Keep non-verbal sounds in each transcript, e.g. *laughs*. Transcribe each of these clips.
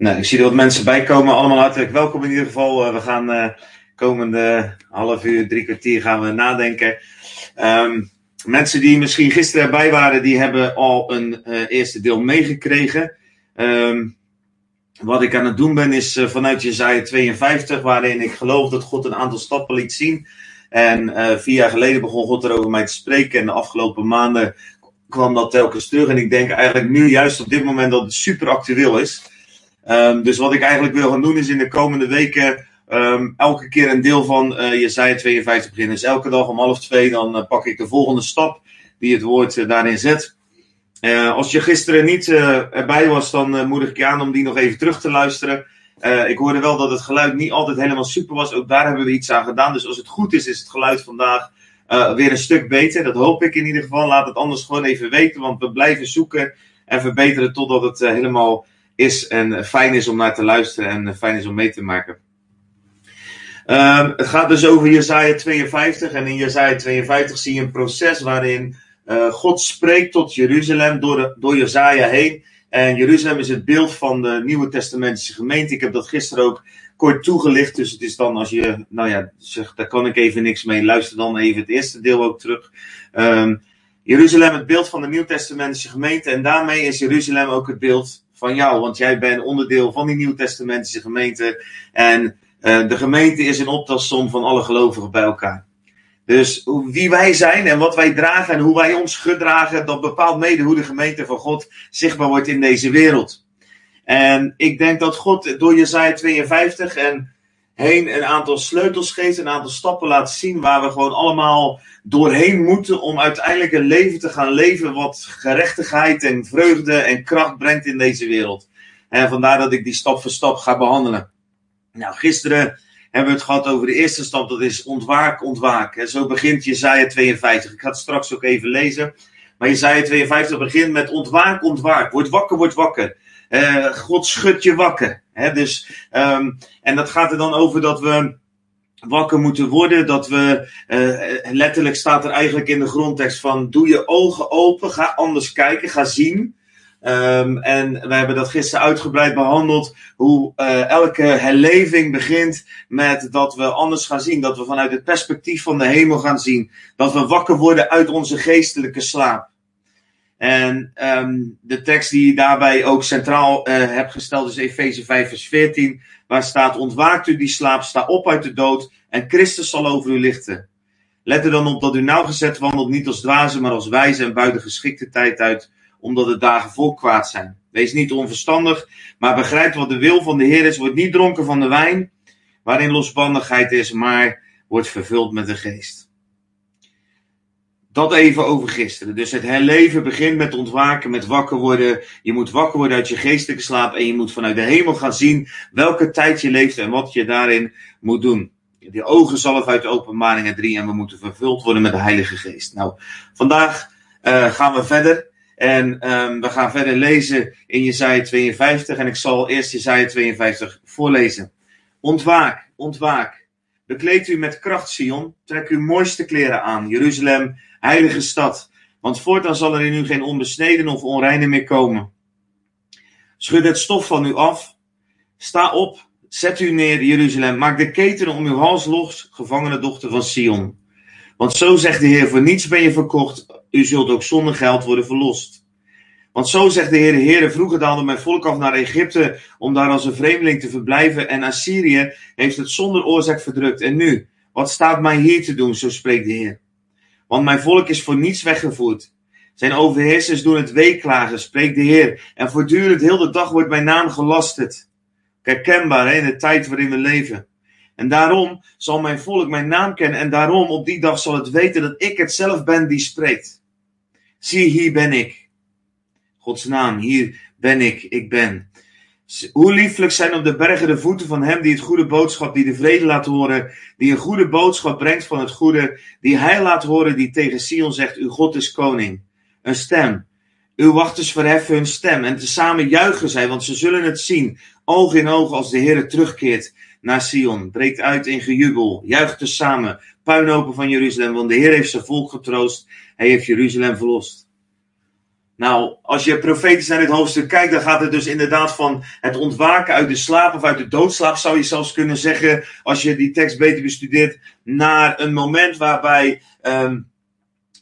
Nou, ik zie er wat mensen bij komen. Allemaal hartelijk welkom in ieder geval. Uh, we gaan uh, komende half uur, drie kwartier gaan we nadenken. Um, mensen die misschien gisteren erbij waren, die hebben al een uh, eerste deel meegekregen. Um, wat ik aan het doen ben is vanuit Jezaja 52, waarin ik geloof dat God een aantal stappen liet zien. En vier jaar geleden begon God erover mij te spreken. En de afgelopen maanden kwam dat telkens terug. En ik denk eigenlijk nu, juist op dit moment, dat het super actueel is. Um, dus wat ik eigenlijk wil gaan doen is in de komende weken um, elke keer een deel van uh, Jesaja 52 beginnen. Dus elke dag om half twee dan uh, pak ik de volgende stap die het woord uh, daarin zet. als je gisteren niet erbij was, dan moedig ik je aan om die nog even terug te luisteren. ik hoorde wel dat het geluid niet altijd helemaal super was. Ook daar hebben we iets aan gedaan. Dus als het goed is, is het geluid vandaag weer een stuk beter. Dat hoop ik in ieder geval. Laat het anders gewoon even weten, want we blijven zoeken en verbeteren totdat het helemaal is en fijn is om naar te luisteren en fijn is om mee te maken. Um, het gaat dus over Jesaja 52 en in Jesaja 52 zie je een proces waarin uh, God spreekt tot Jeruzalem door, door Jesaja heen. En Jeruzalem is het beeld van de Nieuwe Testamentische gemeente. Ik heb dat gisteren ook kort toegelicht. Dus het is dan als je, nou ja, zegt, daar kan ik even niks mee. Luister dan even het eerste deel ook terug. Um, Jeruzalem het beeld van de Nieuw-Testamentische gemeente. En daarmee is Jeruzalem ook het beeld van jou, want jij bent onderdeel van die Nieuw-Testamentische gemeente. En uh, de gemeente is een optelsom van alle gelovigen bij elkaar. Dus wie wij zijn en wat wij dragen en hoe wij ons gedragen, dat bepaalt mede hoe de gemeente van God zichtbaar wordt in deze wereld. En ik denk dat God door Jezaja 52 en heen een aantal sleutels geeft, een aantal stappen laat zien waar we gewoon allemaal doorheen moeten om uiteindelijk een leven te gaan leven wat gerechtigheid en vreugde en kracht brengt in deze wereld. En vandaar dat ik die stap voor stap ga behandelen. Nou, gisteren hebben we het gehad over de eerste stap, dat is ontwaak, ontwaak. En zo begint Jezaja 52. Ik ga het straks ook even lezen. Maar Jezaja 52 begint met ontwaak, ontwaak. Word wakker, word wakker. Uh, God schudt je wakker. Hè? Dus, um, en dat gaat er dan over dat we wakker moeten worden. Dat we, uh, letterlijk staat er eigenlijk in de grondtekst van, doe je ogen open, ga anders kijken, ga zien. Um, en we hebben dat gisteren uitgebreid behandeld. Hoe uh, elke herleving begint met dat we anders gaan zien. Dat we vanuit het perspectief van de hemel gaan zien. Dat we wakker worden uit onze geestelijke slaap. En um, de tekst die je daarbij ook centraal uh, hebt gesteld is Efeze 5 vers 14. Waar staat, ontwaakt u die slaap, sta op uit de dood en Christus zal over u lichten. Let er dan op dat u nauwgezet wandelt niet als dwaze, maar als wijze en buiten geschikte tijd uit, omdat de dagen vol kwaad zijn. Wees niet onverstandig, maar begrijp wat de wil van de Heer is. Word niet dronken van de wijn, waarin losbandigheid is, maar wordt vervuld met de geest. Dat even over gisteren. Dus het herleven begint met ontwaken, met wakker worden. Je moet wakker worden uit je geestelijke slaap en je moet vanuit de hemel gaan zien welke tijd je leeft en wat je daarin moet doen. Die ogen zalf uit de openbaringen 3 en we moeten vervuld worden met de Heilige Geest. Nou, vandaag uh, gaan we verder. En um, we gaan verder lezen in Jesaja 52. En ik zal eerst Jesaja 52 voorlezen. Ontwaak, ontwaak. Bekleed u met kracht, Sion. Trek uw mooiste kleren aan, Jeruzalem, heilige stad. Want voortaan zal er in u geen onbesneden of onreine meer komen. Schud het stof van u af. Sta op, zet u neer, Jeruzalem. Maak de ketenen om uw hals los, gevangene dochter van Sion. Want zo zegt de Heer, voor niets ben je verkocht, u zult ook zonder geld worden verlost. Want zo zegt de Heer, de Heer, vroeger daalde mijn volk af naar Egypte om daar als een vreemdeling te verblijven en Assyrië heeft het zonder oorzaak verdrukt. En nu, wat staat mij hier te doen, zo spreekt de Heer. Want mijn volk is voor niets weggevoerd. Zijn overheersers doen het weeklagen, spreekt de Heer. En voortdurend heel de dag wordt mijn naam gelasterd. Herkenbaar hè, in de tijd waarin we leven. En daarom zal mijn volk mijn naam kennen. En daarom op die dag zal het weten dat ik het zelf ben die spreekt. Zie, hier ben ik. Gods naam, hier ben ik, ik ben. Hoe lieflijk zijn op de bergen de voeten van hem die het goede boodschap, die de vrede laat horen, die een goede boodschap brengt van het goede, die hij laat horen, die tegen Sion zegt, uw God is koning. Een stem. Uw wachters verheffen hun stem en tezamen juichen zij, want ze zullen het zien, oog in oog als de Heer terugkeert naar Sion. Breekt uit in gejubel, juicht tezamen, puinhopen van Jeruzalem, want de Heer heeft zijn volk getroost, hij heeft Jeruzalem verlost. Nou, als je profetisch naar dit hoofdstuk kijkt, dan gaat het dus inderdaad van het ontwaken uit de slaap of uit de doodslaap, zou je zelfs kunnen zeggen, als je die tekst beter bestudeert, naar een moment waarbij um,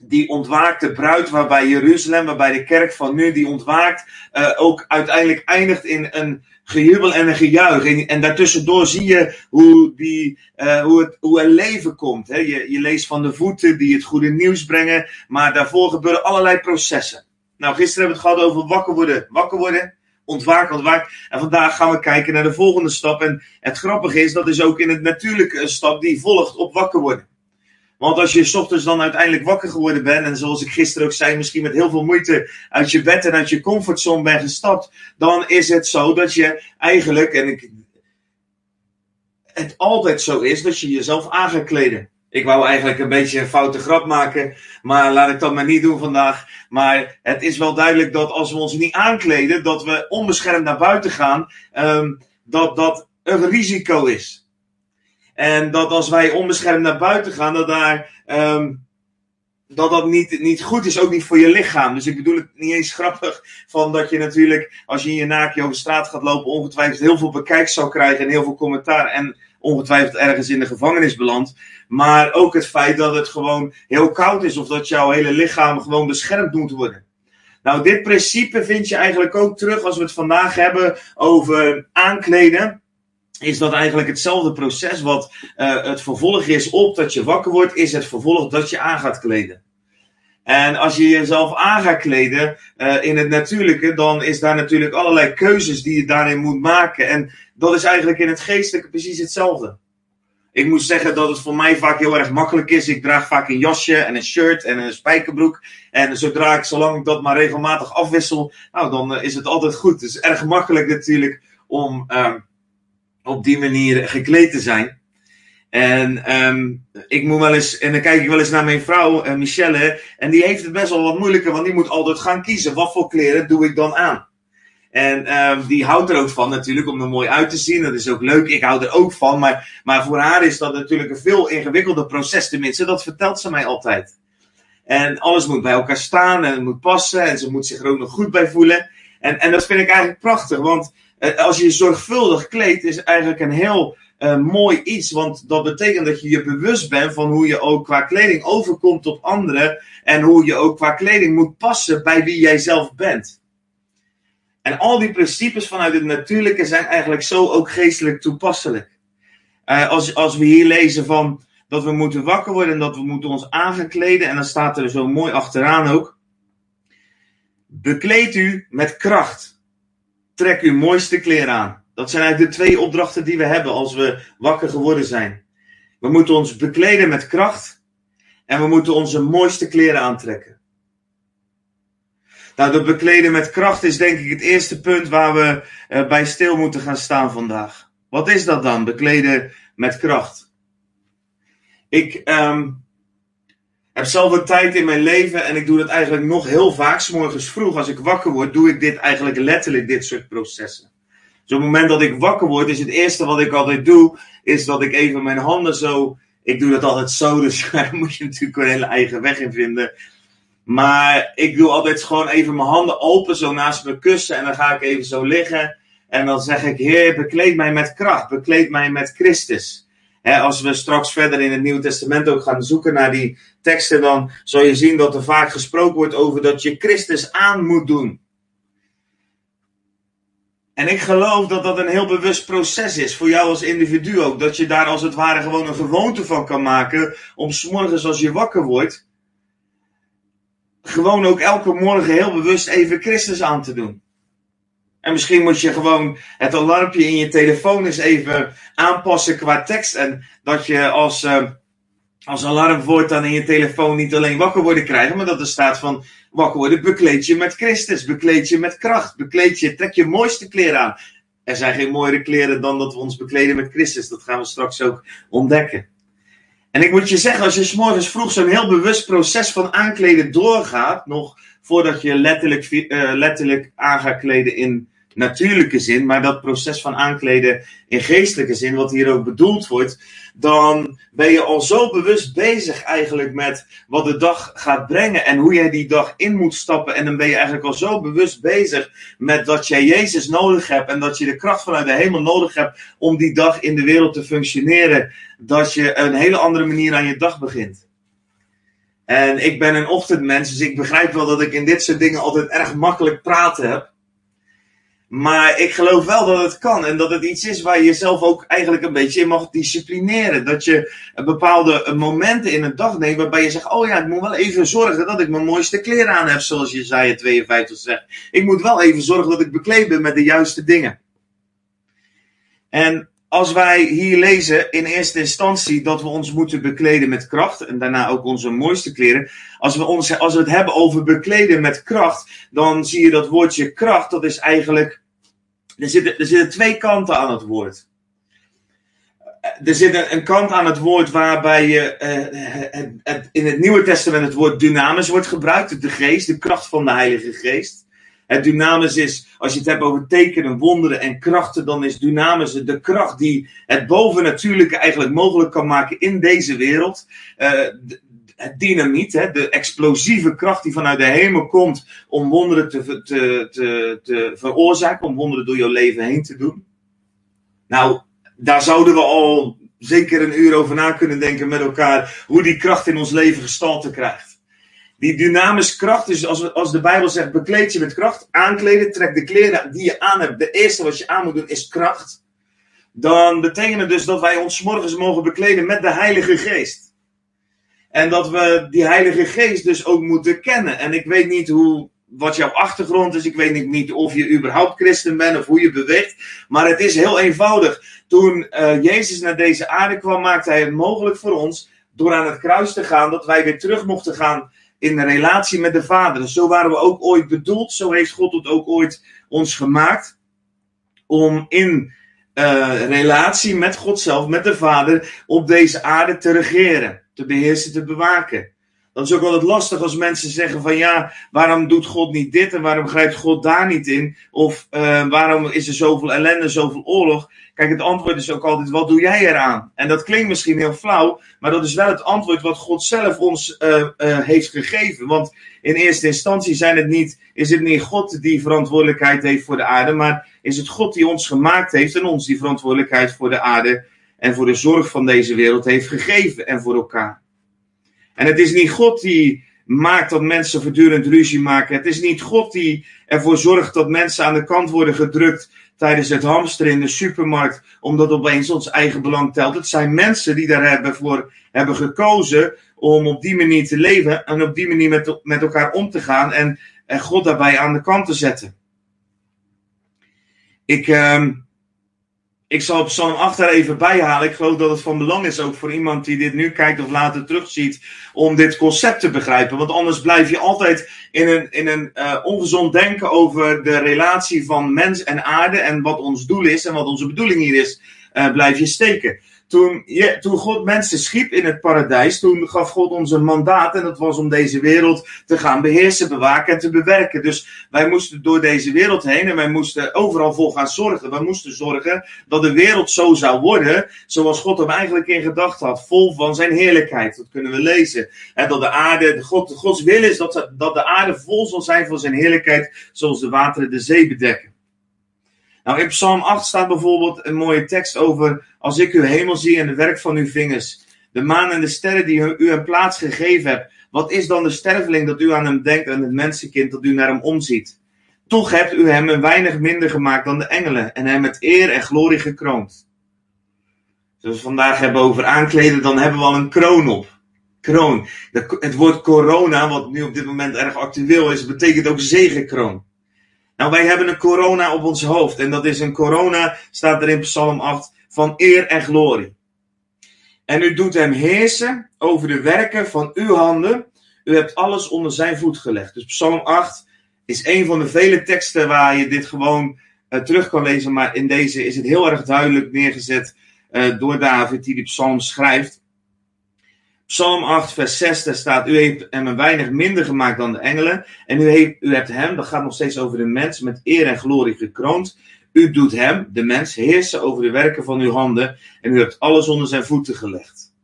die ontwaakte bruid, waarbij Jeruzalem, waarbij de kerk van nu die ontwaakt, uh, ook uiteindelijk eindigt in een gejubel en een gejuich. En, en daartussendoor zie je hoe, die, uh, hoe, het, hoe er leven komt. Hè? Je, je leest van de voeten die het goede nieuws brengen, maar daarvoor gebeuren allerlei processen. Nou, gisteren hebben we het gehad over wakker worden. Wakker worden, ontwaken, ontwaken. En vandaag gaan we kijken naar de volgende stap. En het grappige is, dat is ook in het natuurlijke een stap die volgt op wakker worden. Want als je s ochtends dan uiteindelijk wakker geworden bent, en zoals ik gisteren ook zei, misschien met heel veel moeite uit je bed en uit je comfortzone bent gestapt, dan is het zo dat je eigenlijk, en ik, het altijd zo is, dat je jezelf aan gaat kleden. Ik wou eigenlijk een beetje een foute grap maken, maar laat ik dat maar niet doen vandaag. Maar het is wel duidelijk dat als we ons niet aankleden, dat we onbeschermd naar buiten gaan, um, dat dat een risico is. En dat als wij onbeschermd naar buiten gaan, dat daar, um, dat dat niet, niet goed is, ook niet voor je lichaam. Dus ik bedoel het niet eens grappig van dat je natuurlijk, als je in je naakje over straat gaat lopen, ongetwijfeld heel veel bekijk zou krijgen en heel veel commentaar en ongetwijfeld ergens in de gevangenis belandt. Maar ook het feit dat het gewoon heel koud is of dat jouw hele lichaam gewoon beschermd moet worden. Nou, dit principe vind je eigenlijk ook terug als we het vandaag hebben over aankleden. Is dat eigenlijk hetzelfde proces wat uh, het vervolg is op dat je wakker wordt, is het vervolg dat je aan gaat kleden. En als je jezelf aan gaat kleden uh, in het natuurlijke, dan is daar natuurlijk allerlei keuzes die je daarin moet maken. En dat is eigenlijk in het geestelijke precies hetzelfde. Ik moet zeggen dat het voor mij vaak heel erg makkelijk is. Ik draag vaak een jasje en een shirt en een spijkerbroek. En zodra ik, zolang ik dat maar regelmatig afwissel, nou dan uh, is het altijd goed. Het is erg makkelijk natuurlijk om uh, op die manier gekleed te zijn. En um, ik moet wel eens, en dan kijk ik wel eens naar mijn vrouw, uh, Michelle, en die heeft het best wel wat moeilijker, want die moet altijd gaan kiezen. Wat voor kleren doe ik dan aan? En um, die houdt er ook van natuurlijk om er mooi uit te zien. Dat is ook leuk. Ik hou er ook van. Maar, maar voor haar is dat natuurlijk een veel ingewikkelder proces. Tenminste, dat vertelt ze mij altijd. En alles moet bij elkaar staan en het moet passen. En ze moet zich er ook nog goed bij voelen. En, en dat vind ik eigenlijk prachtig. Want uh, als je je zorgvuldig kleedt, is eigenlijk een heel uh, mooi iets. Want dat betekent dat je je bewust bent van hoe je ook qua kleding overkomt op anderen. En hoe je ook qua kleding moet passen bij wie jij zelf bent. En al die principes vanuit het natuurlijke zijn eigenlijk zo ook geestelijk toepasselijk. Uh, als, als we hier lezen van dat we moeten wakker worden en dat we moeten ons aangekleden. En dan staat er zo mooi achteraan ook. Bekleed u met kracht. Trek uw mooiste kleren aan. Dat zijn eigenlijk de twee opdrachten die we hebben als we wakker geworden zijn. We moeten ons bekleden met kracht. En we moeten onze mooiste kleren aantrekken. Nou, dat bekleden met kracht is denk ik het eerste punt waar we uh, bij stil moeten gaan staan vandaag. Wat is dat dan, bekleden met kracht? Ik um, heb zelf een tijd in mijn leven en ik doe dat eigenlijk nog heel vaak. S morgens vroeg, als ik wakker word, doe ik dit eigenlijk letterlijk, dit soort processen. Dus op het moment dat ik wakker word, is het eerste wat ik altijd doe, is dat ik even mijn handen zo. Ik doe dat altijd zo, *laughs* dus daar moet je natuurlijk een hele eigen weg in vinden. Maar ik doe altijd gewoon even mijn handen open, zo naast mijn kussen. En dan ga ik even zo liggen. En dan zeg ik, Heer, bekleed mij met kracht. Bekleed mij met Christus. Als we straks verder in het Nieuwe Testament ook gaan zoeken naar die teksten, dan zal je zien dat er vaak gesproken wordt over dat je Christus aan moet doen. En ik geloof dat dat een heel bewust proces is, voor jou als individu ook. Dat je daar als het ware gewoon een gewoonte van kan maken, om s'morgens als je wakker wordt, gewoon ook elke morgen heel bewust even Christus aan te doen. En misschien moet je gewoon het alarmpje in je telefoon eens even aanpassen qua tekst. En dat je als, uh, als alarmwoord dan in je telefoon niet alleen wakker worden krijgen, maar dat er staat van wakker worden, bekleed je met Christus, bekleed je met kracht, bekleed je, trek je mooiste kleren aan. Er zijn geen mooiere kleren dan dat we ons bekleden met Christus. Dat gaan we straks ook ontdekken. En ik moet je zeggen, als je s morgens vroeg zo'n heel bewust proces van aankleden doorgaat, nog voordat je letterlijk, uh, letterlijk aan gaat kleden in natuurlijke zin, maar dat proces van aankleden in geestelijke zin, wat hier ook bedoeld wordt, dan ben je al zo bewust bezig eigenlijk met wat de dag gaat brengen en hoe jij die dag in moet stappen. En dan ben je eigenlijk al zo bewust bezig met dat jij Jezus nodig hebt en dat je de kracht vanuit de hemel nodig hebt om die dag in de wereld te functioneren, dat je een hele andere manier aan je dag begint. En ik ben een ochtendmens, dus ik begrijp wel dat ik in dit soort dingen altijd erg makkelijk praten heb. Maar ik geloof wel dat het kan en dat het iets is waar je jezelf ook eigenlijk een beetje in mag disciplineren. Dat je bepaalde momenten in een dag neemt waarbij je zegt: Oh ja, ik moet wel even zorgen dat ik mijn mooiste kleren aan heb, zoals Jezaja 52 zegt. Ik moet wel even zorgen dat ik bekleed ben met de juiste dingen. En als wij hier lezen in eerste instantie dat we ons moeten bekleden met kracht en daarna ook onze mooiste kleren. Als we, ons, als we het hebben over bekleden met kracht, dan zie je dat woordje kracht, dat is eigenlijk. Er zitten, er zitten twee kanten aan het woord. Er zit een, kant aan het woord waarbij je het, het, in het Nieuwe Testament het woord dynamis wordt gebruikt, de geest, de kracht van de Heilige Geest. Het dynamis is, als je het hebt over tekenen, wonderen en krachten, dan is dynamis de kracht die het bovennatuurlijke eigenlijk mogelijk kan maken in deze wereld. Uh, het dynamiet, hè, de explosieve kracht die vanuit de hemel komt om wonderen te, te, te, te veroorzaken, om wonderen door jouw leven heen te doen. Nou, daar zouden we al zeker een uur over na kunnen denken met elkaar, hoe die kracht in ons leven gestalte krijgt. Die dynamische kracht, dus als, als de Bijbel zegt, bekleed je met kracht, aankleden, trek de kleren die je aan hebt. De eerste wat je aan moet doen is kracht. Dan betekent het dus dat wij ons morgens mogen bekleden met de Heilige Geest. En dat we die Heilige Geest dus ook moeten kennen. En ik weet niet hoe, wat jouw achtergrond is. Ik weet niet of je überhaupt christen bent of hoe je beweegt. Maar het is heel eenvoudig. Toen uh, Jezus naar deze aarde kwam, maakte hij het mogelijk voor ons door aan het kruis te gaan, dat wij weer terug mochten gaan in relatie met de Vader. Zo waren we ook ooit bedoeld. Zo heeft God het ook ooit ons gemaakt. Om in uh, relatie met God zelf, met de Vader, op deze aarde te regeren, te beheersen, te bewaken. Dat is ook altijd lastig als mensen zeggen van ja, waarom doet God niet dit en waarom grijpt God daar niet in? Of uh, waarom is er zoveel ellende, zoveel oorlog? Kijk, het antwoord is ook altijd, wat doe jij eraan? En dat klinkt misschien heel flauw, maar dat is wel het antwoord wat God zelf ons uh, uh, heeft gegeven. Want in eerste instantie zijn het niet, is het niet God die verantwoordelijkheid heeft voor de aarde, maar is het God die ons gemaakt heeft en ons die verantwoordelijkheid voor de aarde en voor de zorg van deze wereld heeft gegeven en voor elkaar. En het is niet God die maakt dat mensen voortdurend ruzie maken. Het is niet God die ervoor zorgt dat mensen aan de kant worden gedrukt tijdens het hamsteren in de supermarkt, omdat opeens ons eigen belang telt. Het zijn mensen die daar hebben voor hebben gekozen om op die manier te leven en op die manier met, met elkaar om te gaan en, en God daarbij aan de kant te zetten. Ik, uh, ik zal Psalm 8 daar even bij halen. Ik geloof dat het van belang is ook voor iemand die dit nu kijkt of later terugziet. Om dit concept te begrijpen. Want anders blijf je altijd in een, in een uh, ongezond denken over de relatie van mens en aarde. En wat ons doel is en wat onze bedoeling hier is. Uh, blijf je steken. Toen, je, toen God mensen schiep in het paradijs, toen gaf God ons een mandaat en dat was om deze wereld te gaan beheersen, bewaken en te bewerken. Dus wij moesten door deze wereld heen en wij moesten overal voor gaan zorgen. Wij moesten zorgen dat de wereld zo zou worden zoals God hem eigenlijk in gedacht had, vol van zijn heerlijkheid. Dat kunnen we lezen. En dat de aarde, God, Gods wil is dat, dat de aarde vol zal zijn van zijn heerlijkheid, zoals de wateren de zee bedekken. Nou, in Psalm 8 staat bijvoorbeeld een mooie tekst over: Als ik uw hemel zie en het werk van uw vingers, de maan en de sterren die u een plaats gegeven hebt, wat is dan de sterveling dat u aan hem denkt en het mensenkind dat u naar hem omziet? Toch hebt u hem een weinig minder gemaakt dan de engelen en hem met eer en glorie gekroond. Zoals we vandaag hebben over aankleden, dan hebben we al een kroon op. Kroon. het woord corona, wat nu op dit moment erg actueel is, betekent ook zegenkroon. Nou, wij hebben een corona op ons hoofd. En dat is een corona, staat er in Psalm 8, van eer en glorie. En u doet hem heersen over de werken van uw handen. U hebt alles onder zijn voet gelegd. Dus Psalm 8 is een van de vele teksten waar je dit gewoon uh, terug kan lezen. Maar in deze is het heel erg duidelijk neergezet uh, door David, die die psalm schrijft. Psalm 8, vers 6, daar staat: U heeft hem een weinig minder gemaakt dan de engelen. En u, heeft, u hebt hem, dat gaat nog steeds over de mens, met eer en glorie gekroond. U doet hem, de mens, heersen over de werken van uw handen. En u hebt alles onder zijn voeten gelegd.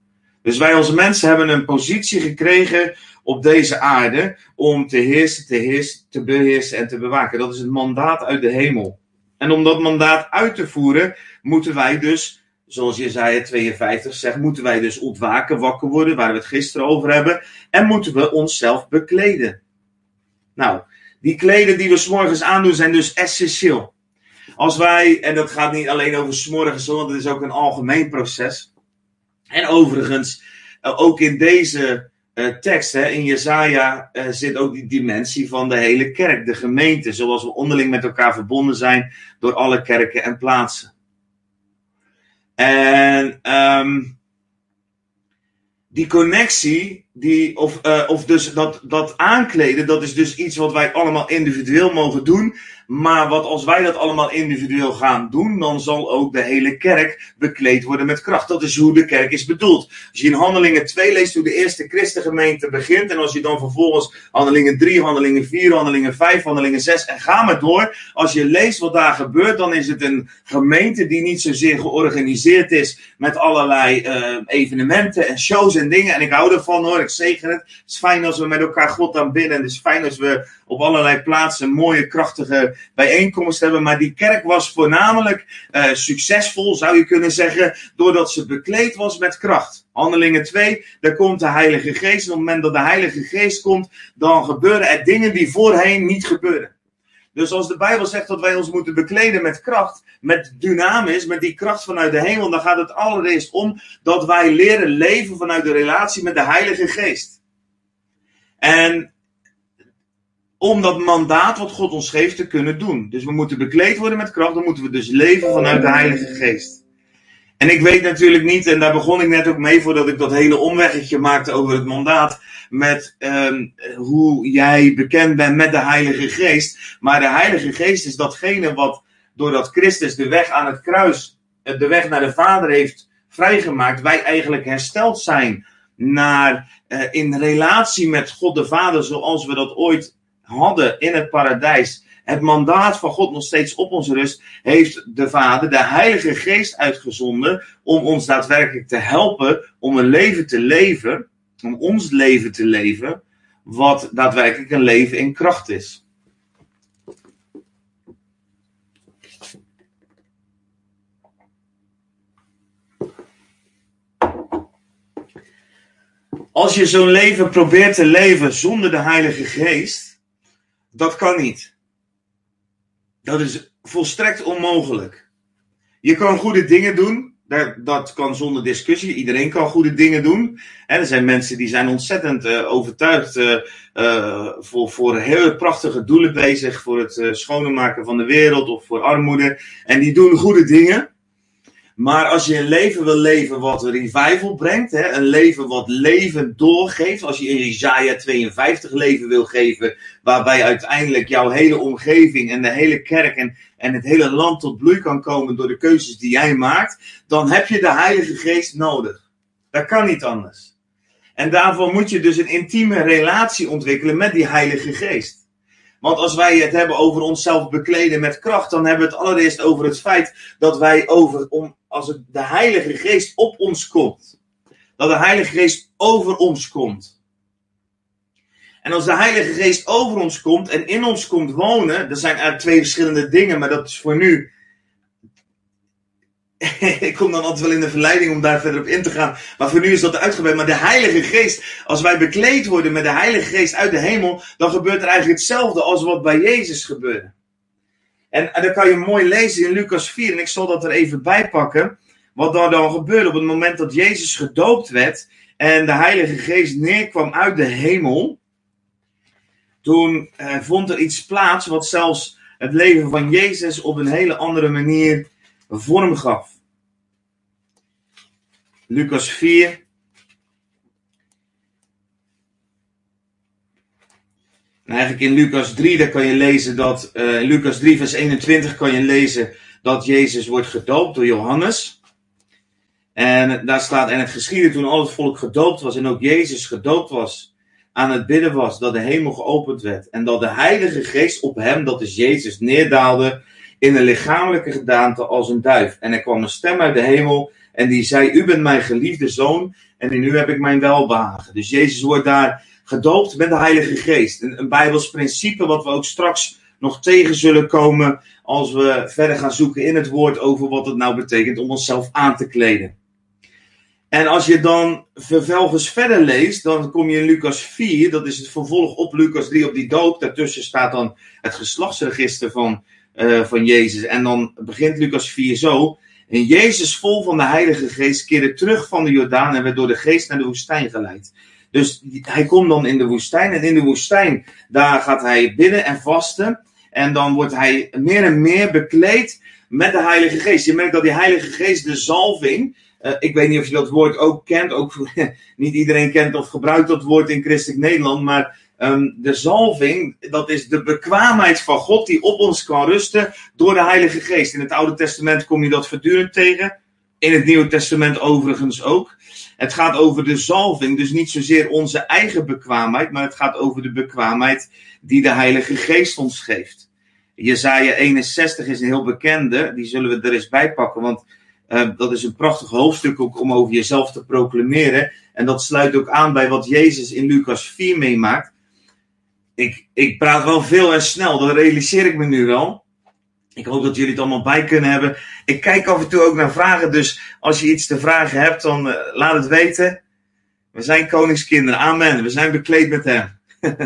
Dus wij als mensen hebben een positie gekregen op deze aarde om te heersen, te heersen, te beheersen en te bewaken. Dat is het mandaat uit de hemel. En om dat mandaat uit te voeren, moeten wij dus zoals Jezaja 52 zegt, moeten wij dus ontwaken, wakker worden, waar we het gisteren over hebben. En moeten we onszelf bekleden. Nou, die kleden die we s'morgens aandoen zijn dus essentieel. Als wij, en dat gaat niet alleen over s'morgens, want het is ook een algemeen proces. En overigens, eh, ook in deze uh, tekst, hè, in Jezaja, uh, zit ook die dimensie van de hele kerk, de gemeente. Zoals we onderling met elkaar verbonden zijn door alle kerken en plaatsen. En um, die connectie, die, of, uh, of dus dat, dat aankleden, dat is dus iets wat wij allemaal individueel mogen doen. Maar wat als wij dat allemaal individueel gaan doen, dan zal ook de hele kerk bekleed worden met kracht. Dat is hoe de kerk is bedoeld. Als je in Handelingen 2 leest hoe de eerste christengemeente begint, en als je dan vervolgens Handelingen 3, Handelingen 4, Handelingen 5, Handelingen 6 en ga maar door. Als je leest wat daar gebeurt, dan is het een gemeente die niet zozeer georganiseerd is met allerlei uh, evenementen en shows en dingen. En ik hou ervan hoor, ik zegen het. Het is fijn als we met elkaar God aanbidden. Het is fijn als we op allerlei plaatsen mooie, krachtige bijeenkomsten hebben. Maar die kerk was voornamelijk uh, succesvol, zou je kunnen zeggen, doordat ze bekleed was met kracht. Handelingen 2, daar komt de Heilige Geest. En op het moment dat de Heilige Geest komt, dan gebeuren er dingen die voorheen niet gebeurden. Dus als de Bijbel zegt dat wij ons moeten bekleden met kracht, met dynamis, met die kracht vanuit de hemel, dan gaat het allereerst om dat wij leren leven vanuit de relatie met de Heilige Geest. En om dat mandaat wat God ons geeft te kunnen doen. Dus we moeten bekleed worden met kracht, dan moeten we dus leven vanuit de Heilige Geest. En ik weet natuurlijk niet, en daar begon ik net ook mee voordat ik dat hele omweggetje maakte over het mandaat, met um, hoe jij bekend bent met de Heilige Geest. Maar de Heilige Geest is datgene wat doordat Christus de weg aan het kruis, de weg naar de Vader heeft vrijgemaakt, wij eigenlijk hersteld zijn naar uh, in relatie met God de Vader zoals we dat ooit hadden in het paradijs, het mandaat van God nog steeds op ons rust, heeft de Vader de Heilige Geest uitgezonden om ons daadwerkelijk te helpen om een leven te leven, om ons leven te leven, wat daadwerkelijk een leven in kracht is. Als je zo'n leven probeert te leven zonder de Heilige Geest, dat kan niet. Dat is volstrekt onmogelijk. Je kan goede dingen doen. Dat kan zonder discussie. Iedereen kan goede dingen doen. En er zijn mensen die zijn ontzettend uh, overtuigd uh, uh, voor, voor heel prachtige doelen bezig. Voor het schonen maken van de wereld of voor armoede. En die doen goede dingen. Maar als je een leven wil leven wat revival brengt, hè, een leven wat leven doorgeeft, als je in Isaiah 52 leven wil geven, waarbij uiteindelijk jouw hele omgeving en de hele kerk en, en het hele land tot bloei kan komen door de keuzes die jij maakt, dan heb je de Heilige Geest nodig. Dat kan niet anders. En daarvoor moet je dus een intieme relatie ontwikkelen met die Heilige Geest. Want als wij het hebben over onszelf bekleden met kracht, dan hebben we het allereerst over het feit dat wij over, om, als de Heilige Geest op ons komt, dat de Heilige Geest over ons komt. En als de Heilige Geest over ons komt en in ons komt wonen, dat zijn eigenlijk twee verschillende dingen, maar dat is voor nu *laughs* ik kom dan altijd wel in de verleiding om daar verder op in te gaan. Maar voor nu is dat uitgebreid. Maar de Heilige Geest, als wij bekleed worden met de Heilige Geest uit de hemel, dan gebeurt er eigenlijk hetzelfde als wat bij Jezus gebeurde. En, en dan kan je mooi lezen in Lucas 4, en ik zal dat er even bij pakken. Wat daar dan gebeurde op het moment dat Jezus gedoopt werd en de Heilige Geest neerkwam uit de hemel. Toen eh, vond er iets plaats wat zelfs het leven van Jezus op een hele andere manier vorm gaf. Lucas 4. En eigenlijk in Lucas 3, daar kan je lezen dat, uh, in Lucas 3 vers 21 kan je lezen dat Jezus wordt gedoopt door Johannes. En daar staat, en het geschiedde toen al het volk gedoopt was en ook Jezus gedoopt was, aan het bidden was, dat de hemel geopend werd. En dat de Heilige Geest op hem, dat is Jezus, neerdaalde in een lichamelijke gedaante als een duif. En er kwam een stem uit de hemel en die zei, u bent mijn geliefde zoon en in u heb ik mijn welbehagen. Dus Jezus wordt daar gedoopt met de Heilige Geest. Een, Bijbels principe wat we ook straks nog tegen zullen komen als we verder gaan zoeken in het woord over wat het nou betekent om onszelf aan te kleden. En als je dan vervolgens verder leest, dan kom je in Lucas 4, dat is het vervolg op Lucas 3 op die doop. Daartussen staat dan het geslachtsregister van, uh, van Jezus. En dan begint Lucas 4 zo. En Jezus, vol van de Heilige Geest, keerde terug van de Jordaan en werd door de Geest naar de woestijn geleid. Dus hij komt dan in de woestijn. En in de woestijn, daar gaat hij bidden en vasten. En dan wordt hij meer en meer bekleed met de Heilige Geest. Je merkt dat die Heilige Geest, de zalving. Uh, ik weet niet of je dat woord ook kent. Ook, *laughs* niet iedereen kent of gebruikt dat woord in christelijk Nederland. Maar um, de zalving, dat is de bekwaamheid van God die op ons kan rusten door de Heilige Geest. In het Oude Testament kom je dat voortdurend tegen. In het Nieuwe Testament overigens ook. Het gaat over de zalving, dus niet zozeer onze eigen bekwaamheid, maar het gaat over de bekwaamheid die de Heilige Geest ons geeft. Jezaja 61 is een heel bekende, die zullen we er eens bij pakken, want uh, dat is een prachtig hoofdstuk ook om over jezelf te proclameren. En dat sluit ook aan bij wat Jezus in Lucas 4 meemaakt. Ik, ik praat wel veel en snel, dat realiseer ik me nu wel. Ik hoop dat jullie het allemaal bij kunnen hebben. Ik kijk af en toe ook naar vragen, dus als je iets te vragen hebt, dan uh, laat het weten. We zijn koningskinderen, amen. We zijn bekleed met hem. *laughs*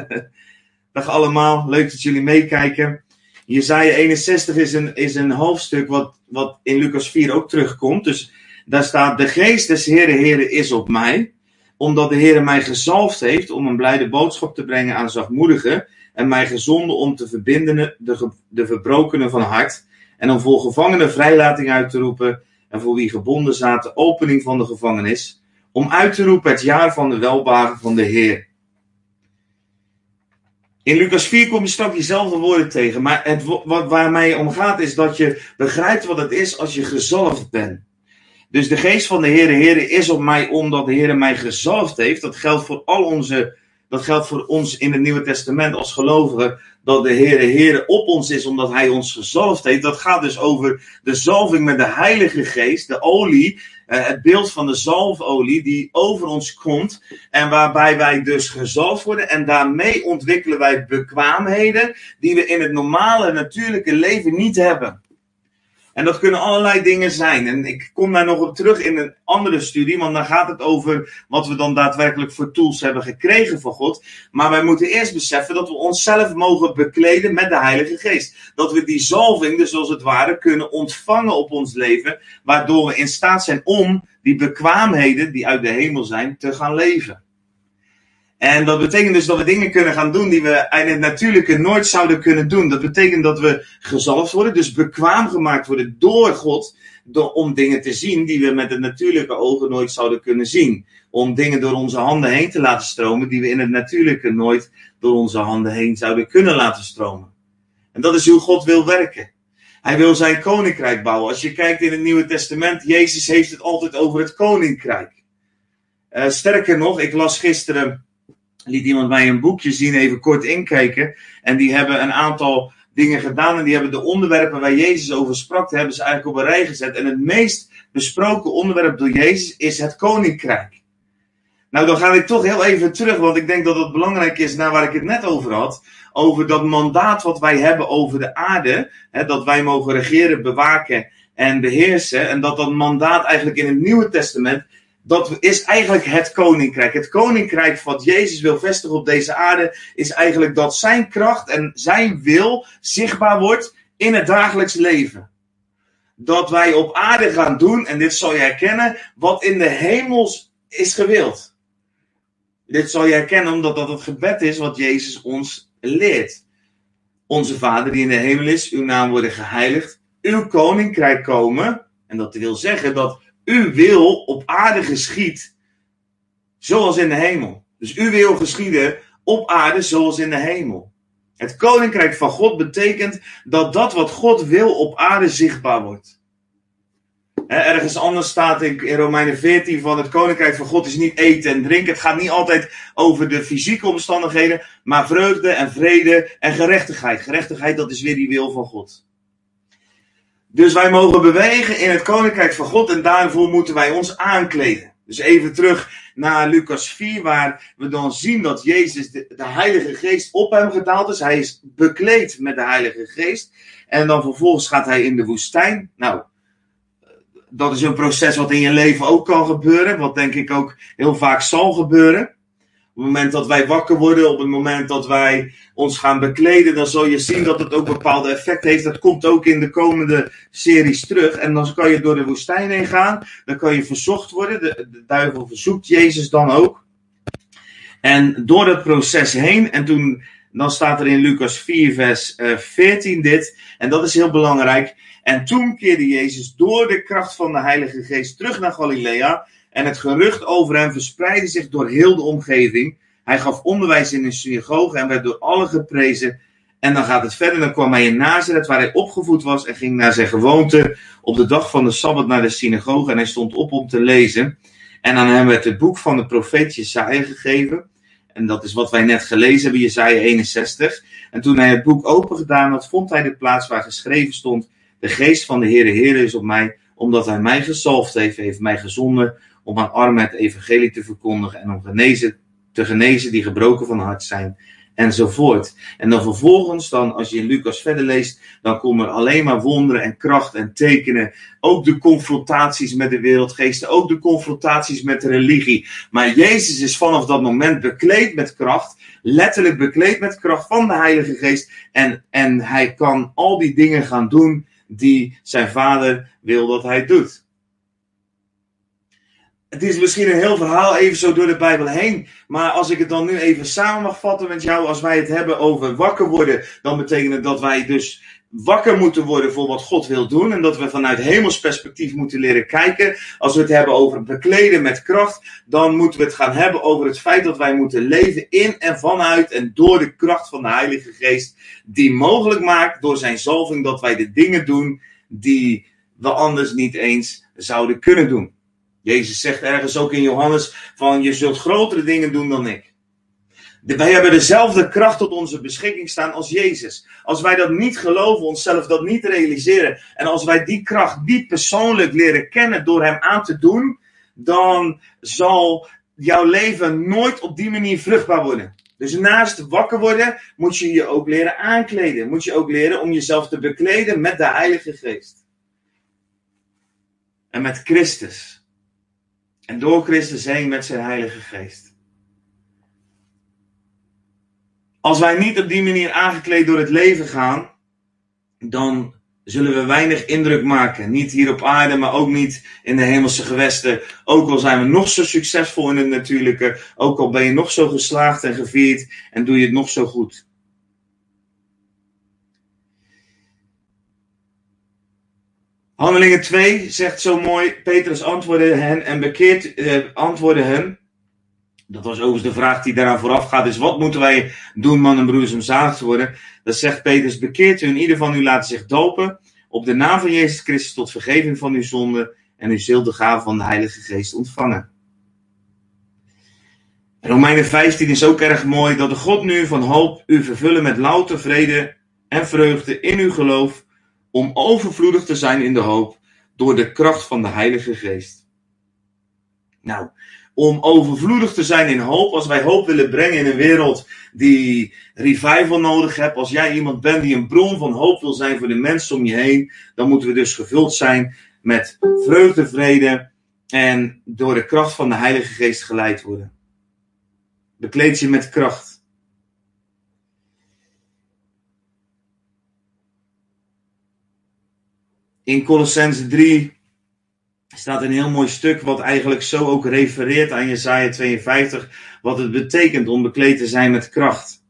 Dag allemaal, leuk dat jullie meekijken. Jezaja 61 is een, is een hoofdstuk wat, wat in Lucas 4 ook terugkomt. Dus daar staat, de geest des Heere Heere is op mij, omdat de Heere mij gezalfd heeft om een blijde boodschap te brengen aan zachtmoedigen en mij gezonden om te verbinden de, de verbrokenen van hart en om voor gevangenen vrijlating uit te roepen en voor wie gebonden zaten opening van de gevangenis, om uit te roepen het jaar van de welbagen van de Heer. In Lucas 4 kom je straks diezelfde woorden tegen, maar het, wat, waar mij om gaat is dat je begrijpt wat het is als je gezalfd bent. Dus de geest van de Heer, Heer is op mij omdat de Heer mij gezalfd heeft. Dat geldt voor al onze dat geldt voor ons in het Nieuwe Testament als gelovigen. Dat de Heere Heere op ons is omdat Hij ons gezalfd heeft. Dat gaat dus over de zalving met de Heilige Geest. De olie, eh, het beeld van de zalfolie die over ons komt. En waarbij wij dus gezalfd worden. En daarmee ontwikkelen wij bekwaamheden die we in het normale natuurlijke leven niet hebben. En dat kunnen allerlei dingen zijn. En ik kom daar nog op terug in een andere studie, want dan gaat het over wat we dan daadwerkelijk voor tools hebben gekregen van God. Maar wij moeten eerst beseffen dat we onszelf mogen bekleden met de Heilige Geest. Dat we die zalving, dus als het ware, kunnen ontvangen op ons leven, waardoor we in staat zijn om die bekwaamheden die uit de hemel zijn te gaan leven. En dat betekent dus dat we dingen kunnen gaan doen die we in het natuurlijke nooit zouden kunnen doen. Dat betekent dat we gezalfd worden, dus bekwaam gemaakt worden door God. Door, om dingen te zien die we met het natuurlijke ogen nooit zouden kunnen zien. Om dingen door onze handen heen te laten stromen die we in het natuurlijke nooit door onze handen heen zouden kunnen laten stromen. En dat is hoe God wil werken. Hij wil zijn koninkrijk bouwen. Als je kijkt in het Nieuwe Testament, Jezus heeft het altijd over het koninkrijk. Uh, sterker nog, ik las gisteren liet iemand mij een boekje zien, even kort inkijken. En die hebben een aantal dingen gedaan. En die hebben de onderwerpen waar Jezus over sprak, hebben ze eigenlijk op een rij gezet. En het meest besproken onderwerp door Jezus is het koninkrijk. Nou, dan ga ik toch heel even terug, want ik denk dat het belangrijk is naar waar ik het net over had. Over dat mandaat wat wij hebben over de aarde. Hè, dat wij mogen regeren, bewaken en beheersen. En dat dat mandaat eigenlijk in het Nieuwe Testament dat is eigenlijk het koninkrijk. Het koninkrijk wat Jezus wil vestigen op deze aarde is eigenlijk dat zijn kracht en zijn wil zichtbaar wordt in het dagelijks leven. Dat wij op aarde gaan doen, en dit zal je herkennen, wat in de hemels is gewild. Dit zal je herkennen omdat dat het gebed is wat Jezus ons leert. Onze Vader die in de hemel is, uw naam worden geheiligd, uw koninkrijk komen. En dat wil zeggen dat uw wil op aarde geschiet, zoals in de hemel. Dus uw wil geschieden op aarde zoals in de hemel. Het koninkrijk van God betekent dat dat wat God wil op aarde zichtbaar wordt. Ergens anders staat in Romeinen 14 van het koninkrijk van God is niet eten en drinken. Het gaat niet altijd over de fysieke omstandigheden, maar vreugde en vrede en gerechtigheid. Gerechtigheid, dat is weer die wil van God. Dus wij mogen bewegen in het koninkrijk van God en daarvoor moeten wij ons aankleden. Dus even terug naar Lucas 4, waar we dan zien dat Jezus, de, de, Heilige Geest, op hem gedaald is. Hij is bekleed met de Heilige Geest. En dan vervolgens gaat hij in de woestijn. Nou, dat is een proces wat in je leven ook kan gebeuren. Wat denk ik ook heel vaak zal gebeuren. Het moment dat wij wakker worden, op het moment dat wij ons gaan bekleden, dan zul je zien dat het ook bepaalde effect heeft. Dat komt ook in de komende series terug. En dan kan je door de woestijn heen gaan. Dan kan je verzocht worden. De, de duivel verzoekt Jezus dan ook. En door dat proces heen, en toen, dan staat er in Lucas 4, vers 14 eh, dit. En dat is heel belangrijk. En toen keerde Jezus door de kracht van de Heilige Geest terug naar Galilea. En het gerucht over hem verspreidde zich door heel de omgeving. Hij gaf onderwijs in een synagoge en werd door allen geprezen. En dan gaat het verder. Dan kwam hij in Nazareth, waar hij opgevoed was, en ging naar zijn gewoonte op de dag van de Sabbat naar de synagoge. En hij stond op om te lezen. En aan hem werd het boek van de profeet Jesaja gegeven. En dat is wat wij net gelezen hebben, Jesaja 61. En toen hij het boek open gedaan had, vond hij de plaats waar geschreven stond: De geest van de Heere Heere is op mij, omdat hij mij gezalfd heeft, heeft mij gezonden om aan armen het evangelie te verkondigen en om genezen, te genezen die gebroken van hart zijn enzovoort. En dan vervolgens, dan, als je in Lucas verder leest, dan komen er alleen maar wonderen en kracht en tekenen. Ook de confrontaties met de wereldgeesten, ook de confrontaties met de religie. Maar Jezus is vanaf dat moment bekleed met kracht, letterlijk bekleed met kracht van de Heilige Geest. En, en hij kan al die dingen gaan doen die zijn vader wil dat hij doet het is misschien een heel verhaal even zo door de Bijbel heen. Maar als ik het dan nu even samen mag vatten met jou. Als wij het hebben over wakker worden. Dan betekent het dat wij dus wakker moeten worden voor wat God wil doen. En dat we vanuit hemels perspectief moeten leren kijken. Als we het hebben over bekleden met kracht. Dan moeten we het gaan hebben over het feit dat wij moeten leven in en vanuit en door de kracht van de Heilige Geest. Die mogelijk maakt door zijn zalving dat wij de dingen doen die we anders niet eens zouden kunnen doen. Jezus zegt ergens ook in Johannes van je zult grotere dingen doen dan ik. Wij hebben dezelfde kracht tot onze beschikking staan als Jezus. Als wij dat niet geloven, onszelf dat niet realiseren. En als wij die kracht niet persoonlijk leren kennen door Hem aan te doen. Dan zal jouw leven nooit op die manier vruchtbaar worden. Dus naast wakker worden, moet je je ook leren aankleden. Moet je ook leren om jezelf te bekleden met de Heilige Geest. En met Christus. En door Christus heen met zijn Heilige Geest. Als wij niet op die manier aangekleed door het leven gaan, dan zullen we weinig indruk maken. Niet hier op aarde, maar ook niet in de hemelse gewesten. Ook al zijn we nog zo succesvol in het natuurlijke, ook al ben je nog zo geslaagd en gevierd en doe je het nog zo goed. Handelingen 2 zegt zo mooi, Petrus antwoordde hen en bekeert, eh, antwoordde hen. Dat was overigens de vraag die daaraan vooraf gaat, is wat moeten wij doen, man en broers, om zalig te worden? Dat zegt Petrus, bekeert u ieder van u laat zich dopen op de naam van Jezus Christus tot vergeving van uw zonden en u zult de gave van de Heilige Geest ontvangen. Romeinen 15 is ook erg mooi, dat de God nu van hoop u vervullen met louter vrede en vreugde in uw geloof om overvloedig te zijn in de hoop door de kracht van de Heilige Geest. Nou, om overvloedig te zijn in hoop, als wij hoop willen brengen in een wereld die revival nodig heeft, als jij iemand bent die een bron van hoop wil zijn voor de mensen om je heen, dan moeten we dus gevuld zijn met vreugde, vrede en door de kracht van de Heilige Geest geleid worden. Bekleed je met kracht. In Colossense 3 staat een heel mooi stuk wat eigenlijk zo ook refereert aan Jesaja 52, wat het betekent om bekleed te zijn met kracht.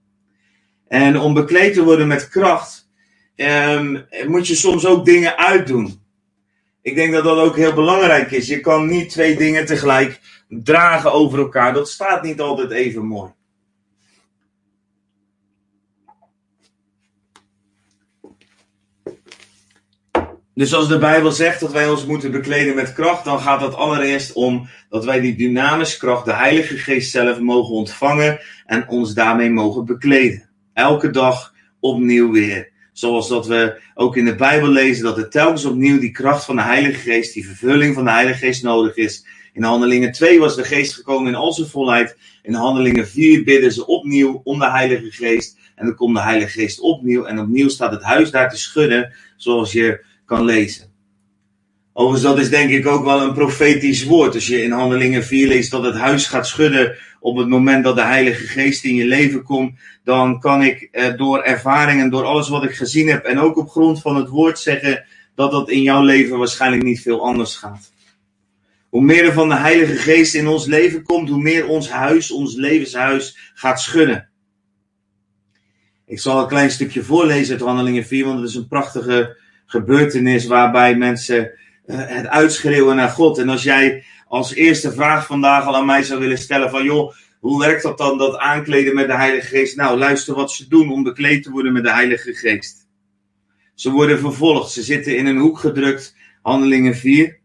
En om bekleed te worden met kracht, um, moet je soms ook dingen uitdoen. Ik denk dat dat ook heel belangrijk is. Je kan niet twee dingen tegelijk dragen over elkaar. Dat staat niet altijd even mooi. Dus als de Bijbel zegt dat wij ons moeten bekleden met kracht, dan gaat het allereerst om dat wij die dynamische kracht, de Heilige Geest zelf, mogen ontvangen en ons daarmee mogen bekleden. Elke dag opnieuw weer. Zoals dat we ook in de Bijbel lezen, dat er telkens opnieuw die kracht van de Heilige Geest, die vervulling van de Heilige Geest nodig is. In Handelingen 2 was de Geest gekomen in al zijn volheid. In Handelingen 4 bidden ze opnieuw om de Heilige Geest. En dan komt de Heilige Geest opnieuw. En opnieuw staat het huis daar te schudden, zoals je kan lezen. Overigens, dat is denk ik ook wel een profetisch woord. Als je in Handelingen 4 leest dat het huis gaat schudden op het moment dat de Heilige Geest in je leven komt, dan kan ik eh, door ervaring en door alles wat ik gezien heb en ook op grond van het woord zeggen dat dat in jouw leven waarschijnlijk niet veel anders gaat. Hoe meer er van de Heilige Geest in ons leven komt, hoe meer ons huis, ons levenshuis gaat schudden. Ik zal een klein stukje voorlezen uit Handelingen 4, want het is een prachtige gebeurtenis waarbij mensen uh, het uitschreeuwen naar God. En als jij als eerste vraag vandaag al aan mij zou willen stellen van joh, hoe werkt dat dan, dat aankleden met de Heilige Geest? Nou, luister wat ze doen om bekleed te worden met de Heilige Geest. Ze worden vervolgd, ze zitten in een hoek gedrukt, handelingen 4.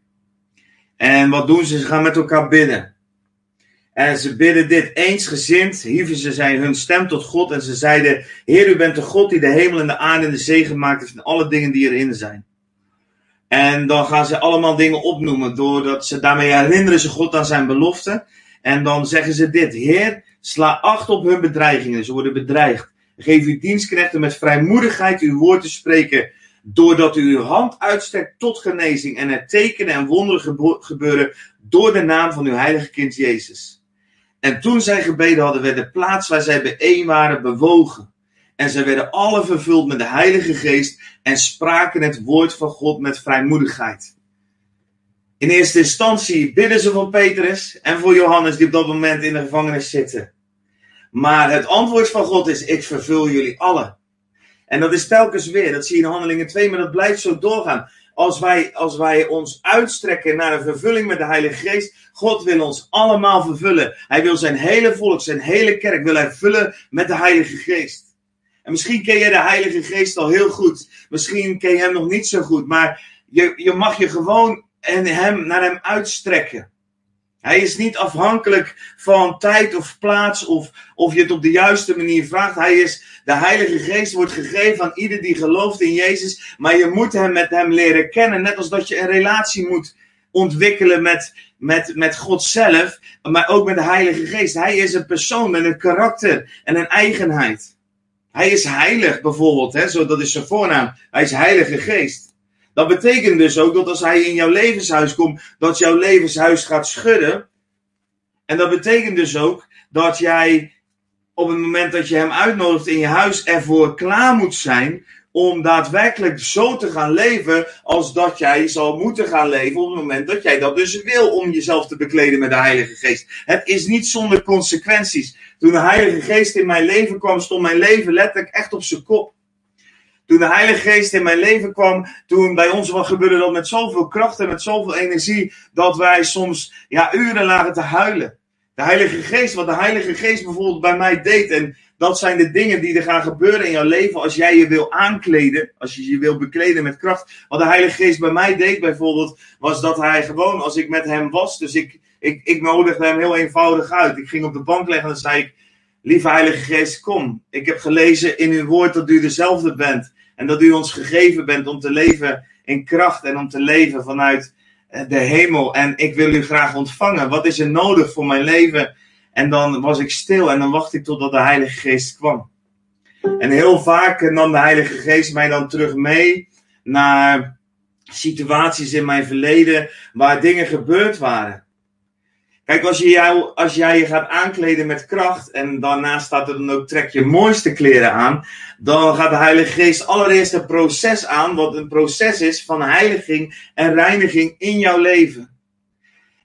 En wat doen ze? Ze gaan met elkaar bidden. En ze bidden dit eensgezind, hieven ze zijn hun stem tot God en ze zeiden, Heer, u bent de God die de hemel en de aarde en de zee gemaakt heeft en alle dingen die erin zijn. En dan gaan ze allemaal dingen opnoemen, doordat ze daarmee herinneren ze God aan zijn belofte. En dan zeggen ze dit, Heer, sla acht op hun bedreigingen, ze worden bedreigd. Geef uw dienstknechten met vrijmoedigheid uw woord te spreken, doordat u uw hand uitstrekt tot genezing en er tekenen en wonderen gebeuren door de naam van uw heilige kind Jezus. En toen zij gebeden hadden, werd de plaats waar zij bijeen waren bewogen. En zij werden alle vervuld met de Heilige Geest en spraken het woord van God met vrijmoedigheid. In eerste instantie bidden ze voor Petrus en voor Johannes, die op dat moment in de gevangenis zitten. Maar het antwoord van God is: Ik vervul jullie allen. En dat is telkens weer, dat zie je in Handelingen 2, maar dat blijft zo doorgaan. Als wij, als wij ons uitstrekken naar een vervulling met de Heilige Geest, God wil ons allemaal vervullen. Hij wil zijn hele volk, zijn hele kerk, wil hij vullen met de Heilige Geest. En misschien ken je de Heilige Geest al heel goed. Misschien ken je hem nog niet zo goed. Maar je, je mag je gewoon en hem, naar hem uitstrekken. Hij is niet afhankelijk van tijd of plaats of of je het op de juiste manier vraagt. Hij is, de Heilige Geest wordt gegeven aan ieder die gelooft in Jezus. Maar je moet hem met hem leren kennen. Net als dat je een relatie moet ontwikkelen met, met, met God zelf. Maar ook met de Heilige Geest. Hij is een persoon met een karakter en een eigenheid. Hij is heilig bijvoorbeeld, hè? Zo, dat is zijn voornaam. Hij is Heilige Geest. Dat betekent dus ook dat als hij in jouw levenshuis komt, dat jouw levenshuis gaat schudden. En dat betekent dus ook dat jij op het moment dat je hem uitnodigt in je huis ervoor klaar moet zijn om daadwerkelijk zo te gaan leven als dat jij zal moeten gaan leven op het moment dat jij dat dus wil om jezelf te bekleden met de Heilige Geest. Het is niet zonder consequenties. Toen de Heilige Geest in mijn leven kwam, stond mijn leven letterlijk echt op zijn kop. Toen de Heilige Geest in mijn leven kwam, toen bij ons wat gebeurde dat met zoveel kracht en met zoveel energie, dat wij soms ja, uren lagen te huilen. De Heilige Geest, wat de Heilige Geest bijvoorbeeld bij mij deed. En dat zijn de dingen die er gaan gebeuren in jouw leven als jij je wil aankleden. Als je je wil bekleden met kracht. Wat de Heilige Geest bij mij deed bijvoorbeeld, was dat hij gewoon, als ik met hem was, dus ik, ik, ik nodigde hem heel eenvoudig uit. Ik ging op de bank leggen en dan zei ik, lieve Heilige Geest, kom. Ik heb gelezen in uw woord dat u dezelfde bent. En dat u ons gegeven bent om te leven in kracht en om te leven vanuit de hemel en ik wil u graag ontvangen. Wat is er nodig voor mijn leven? En dan was ik stil en dan wachtte ik totdat de Heilige Geest kwam. En heel vaak nam de Heilige Geest mij dan terug mee naar situaties in mijn verleden waar dingen gebeurd waren. Kijk, als, je jou, als jij je gaat aankleden met kracht en daarna staat er dan ook trek je mooiste kleren aan, dan gaat de Heilige Geest allereerst een proces aan, wat een proces is van heiliging en reiniging in jouw leven.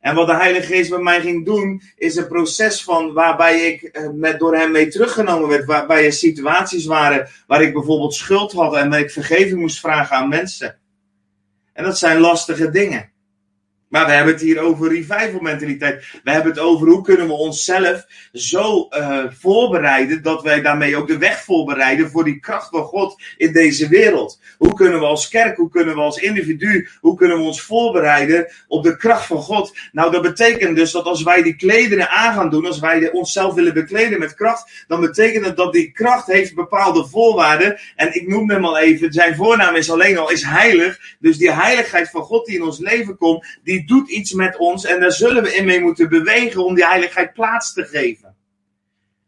En wat de Heilige Geest bij mij ging doen, is een proces van waarbij ik eh, met, door hem mee teruggenomen werd, waarbij er situaties waren waar ik bijvoorbeeld schuld had en dat ik vergeving moest vragen aan mensen. En dat zijn lastige dingen. Maar we hebben het hier over revival mentaliteit. We hebben het over hoe kunnen we onszelf zo uh, voorbereiden dat wij daarmee ook de weg voorbereiden voor die kracht van God in deze wereld. Hoe kunnen we als kerk, hoe kunnen we als individu, hoe kunnen we ons voorbereiden op de kracht van God? Nou, dat betekent dus dat als wij die klederen aan gaan doen, als wij onszelf willen bekleden met kracht, dan betekent het dat die kracht heeft bepaalde voorwaarden. En ik noem hem al even, zijn voornaam is alleen al is heilig. Dus die heiligheid van God die in ons leven komt, die doet iets met ons en daar zullen we in mee moeten bewegen om die heiligheid plaats te geven.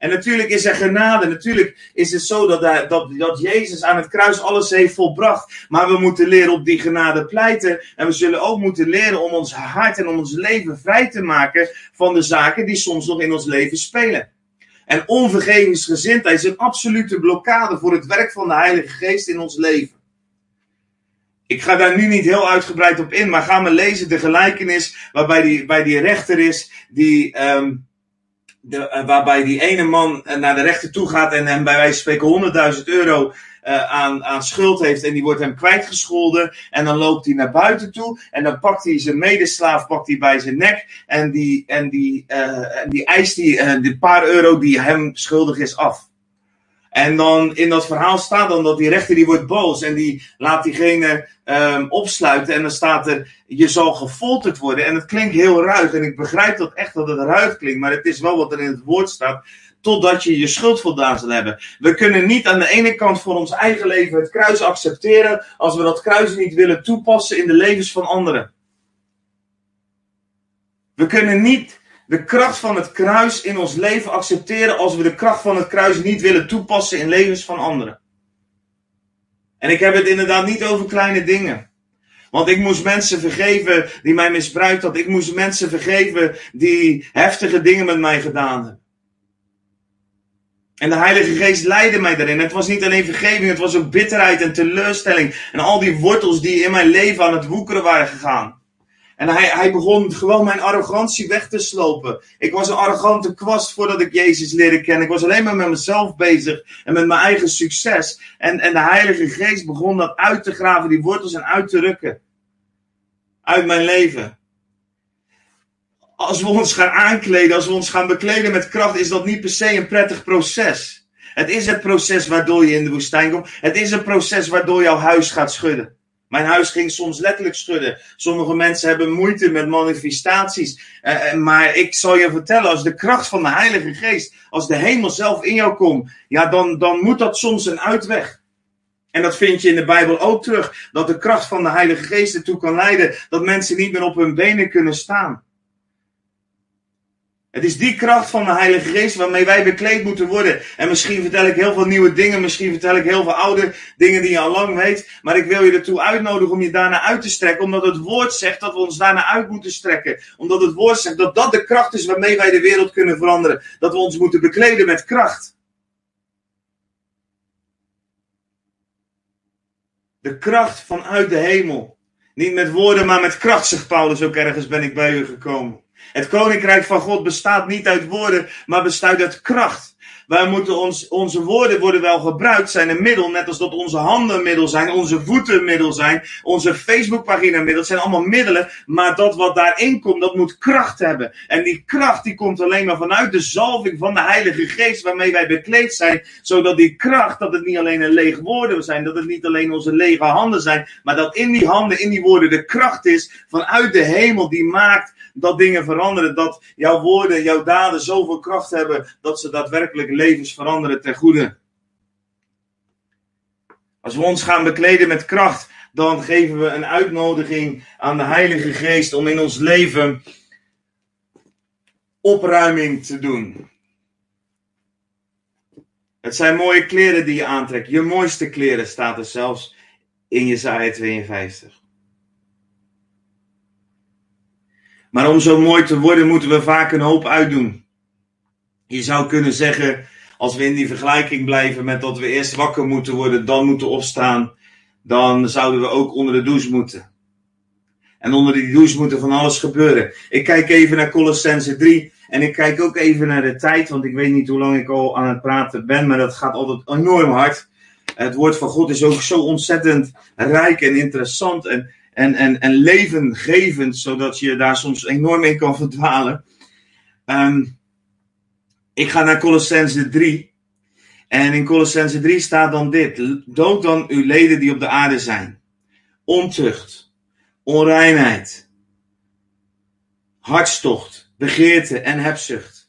En natuurlijk is er genade. Natuurlijk is het zo dat, dat, dat Jezus aan het kruis alles heeft volbracht. Maar we moeten leren op die genade pleiten. En we zullen ook moeten leren om ons hart en om ons leven vrij te maken van de zaken die soms nog in ons leven spelen. En onvergevingsgezindheid is een absolute blokkade voor het werk van de Heilige Geest in ons leven. Ik ga daar nu niet heel uitgebreid op in, maar ga maar lezen de gelijkenis waarbij die, bij die rechter is, die, um, de, uh, waarbij die ene man uh, naar de rechter toe gaat en hem bij wijze van spreken 100.000 euro uh, aan, aan schuld heeft en die wordt hem kwijtgescholden. En dan loopt hij naar buiten toe en dan pakt hij zijn medeslaaf pakt hij bij zijn nek en die, en die, en die eist die, die paar euro die hem schuldig is af. En dan in dat verhaal staat dan dat die rechter die wordt boos en die laat diegene um, opsluiten. En dan staat er, je zal gefolterd worden. En het klinkt heel ruig. En ik begrijp dat echt dat het ruig klinkt. Maar het is wel wat er in het woord staat. Totdat je je schuld voldaan zal hebben. We kunnen niet aan de ene kant voor ons eigen leven het kruis accepteren. Als we dat kruis niet willen toepassen in de levens van anderen. We kunnen niet de kracht van het kruis in ons leven accepteren als we de kracht van het kruis niet willen toepassen in levens van anderen. En ik heb het inderdaad niet over kleine dingen. Want ik moest mensen vergeven die mij misbruikt hadden. Ik moest mensen vergeven die heftige dingen met mij gedaan hebben. En de Heilige Geest leidde mij daarin. Het was niet alleen vergeving, het was ook bitterheid en teleurstelling. En al die wortels die in mijn leven aan het woekeren waren gegaan. En hij, hij begon gewoon mijn arrogantie weg te slopen. Ik was een arrogante kwast voordat ik Jezus leerde kennen. Ik was alleen maar met mezelf bezig en met mijn eigen succes. En, en de Heilige Geest begon dat uit te graven, die wortels en uit te rukken. Uit mijn leven. Als we ons gaan aankleden, als we ons gaan bekleden met kracht, is dat niet per se een prettig proces. Het is het proces waardoor je in de woestijn komt. Het is een proces waardoor jouw huis gaat schudden. Mijn huis ging soms letterlijk schudden. Sommige mensen hebben moeite met manifestaties. Uh, maar ik zal je vertellen, als de kracht van de Heilige Geest, als de hemel zelf in jou komt, ja, dan, dan moet dat soms een uitweg. En dat vind je in de Bijbel ook terug. Dat de kracht van de Heilige Geest ertoe kan leiden dat mensen niet meer op hun benen kunnen staan. Het is die kracht van de Heilige Geest waarmee wij bekleed moeten worden. En misschien vertel ik heel veel nieuwe dingen, misschien vertel ik heel veel oude dingen die je al lang weet. Maar ik wil je ertoe uitnodigen om je daarna uit te strekken, omdat het woord zegt dat we ons daarna uit moeten strekken. Omdat het woord zegt dat dat de kracht is waarmee wij de wereld kunnen veranderen. Dat we ons moeten bekleden met kracht. De kracht vanuit de hemel. Niet met woorden, maar met kracht, zegt Paulus ook ergens ben ik bij u gekomen. Het koninkrijk van God bestaat niet uit woorden, maar bestaat uit kracht. Wij moeten ons, onze woorden worden wel gebruikt, zijn een middel, net als dat onze handen middel zijn, onze voeten middel zijn, onze Facebookpagina een middel, zijn allemaal middelen, maar dat wat daarin komt, dat moet kracht hebben. En die kracht die komt alleen maar vanuit de zalving van de Heilige Geest waarmee wij bekleed zijn, zodat die kracht, dat het niet alleen een leeg woorden zijn, dat het niet alleen onze lege handen zijn, maar dat in die handen, in die woorden de kracht is vanuit de hemel die maakt dat dingen veranderen, dat jouw woorden, jouw daden zoveel kracht hebben, dat ze daadwerkelijk levens veranderen ten goede. Als we ons gaan bekleden met kracht, dan geven we een uitnodiging aan de Heilige Geest om in ons leven opruiming te doen. Het zijn mooie kleren die je aantrekt. Je mooiste kleren staat er zelfs in Jezaja 52. Maar om zo mooi te worden moeten we vaak een hoop uitdoen. Je zou kunnen zeggen, als we in die vergelijking blijven met dat we eerst wakker moeten worden, dan moeten opstaan, dan zouden we ook onder de douche moeten. En onder die douche moet er van alles gebeuren. Ik kijk even naar Colossense 3 en ik kijk ook even naar de tijd, want ik weet niet hoe lang ik al aan het praten ben, maar dat gaat altijd enorm hard. Het woord van God is ook zo ontzettend rijk en interessant. En en, en, en levengevend, zodat je daar soms enorm in kan verdwalen. Ehm, ik ga naar Colossense 3. En in Colossense 3 staat dan dit: Dood dan uw leden die op de aarde zijn: ontucht, onreinheid, hartstocht, begeerte en hebzucht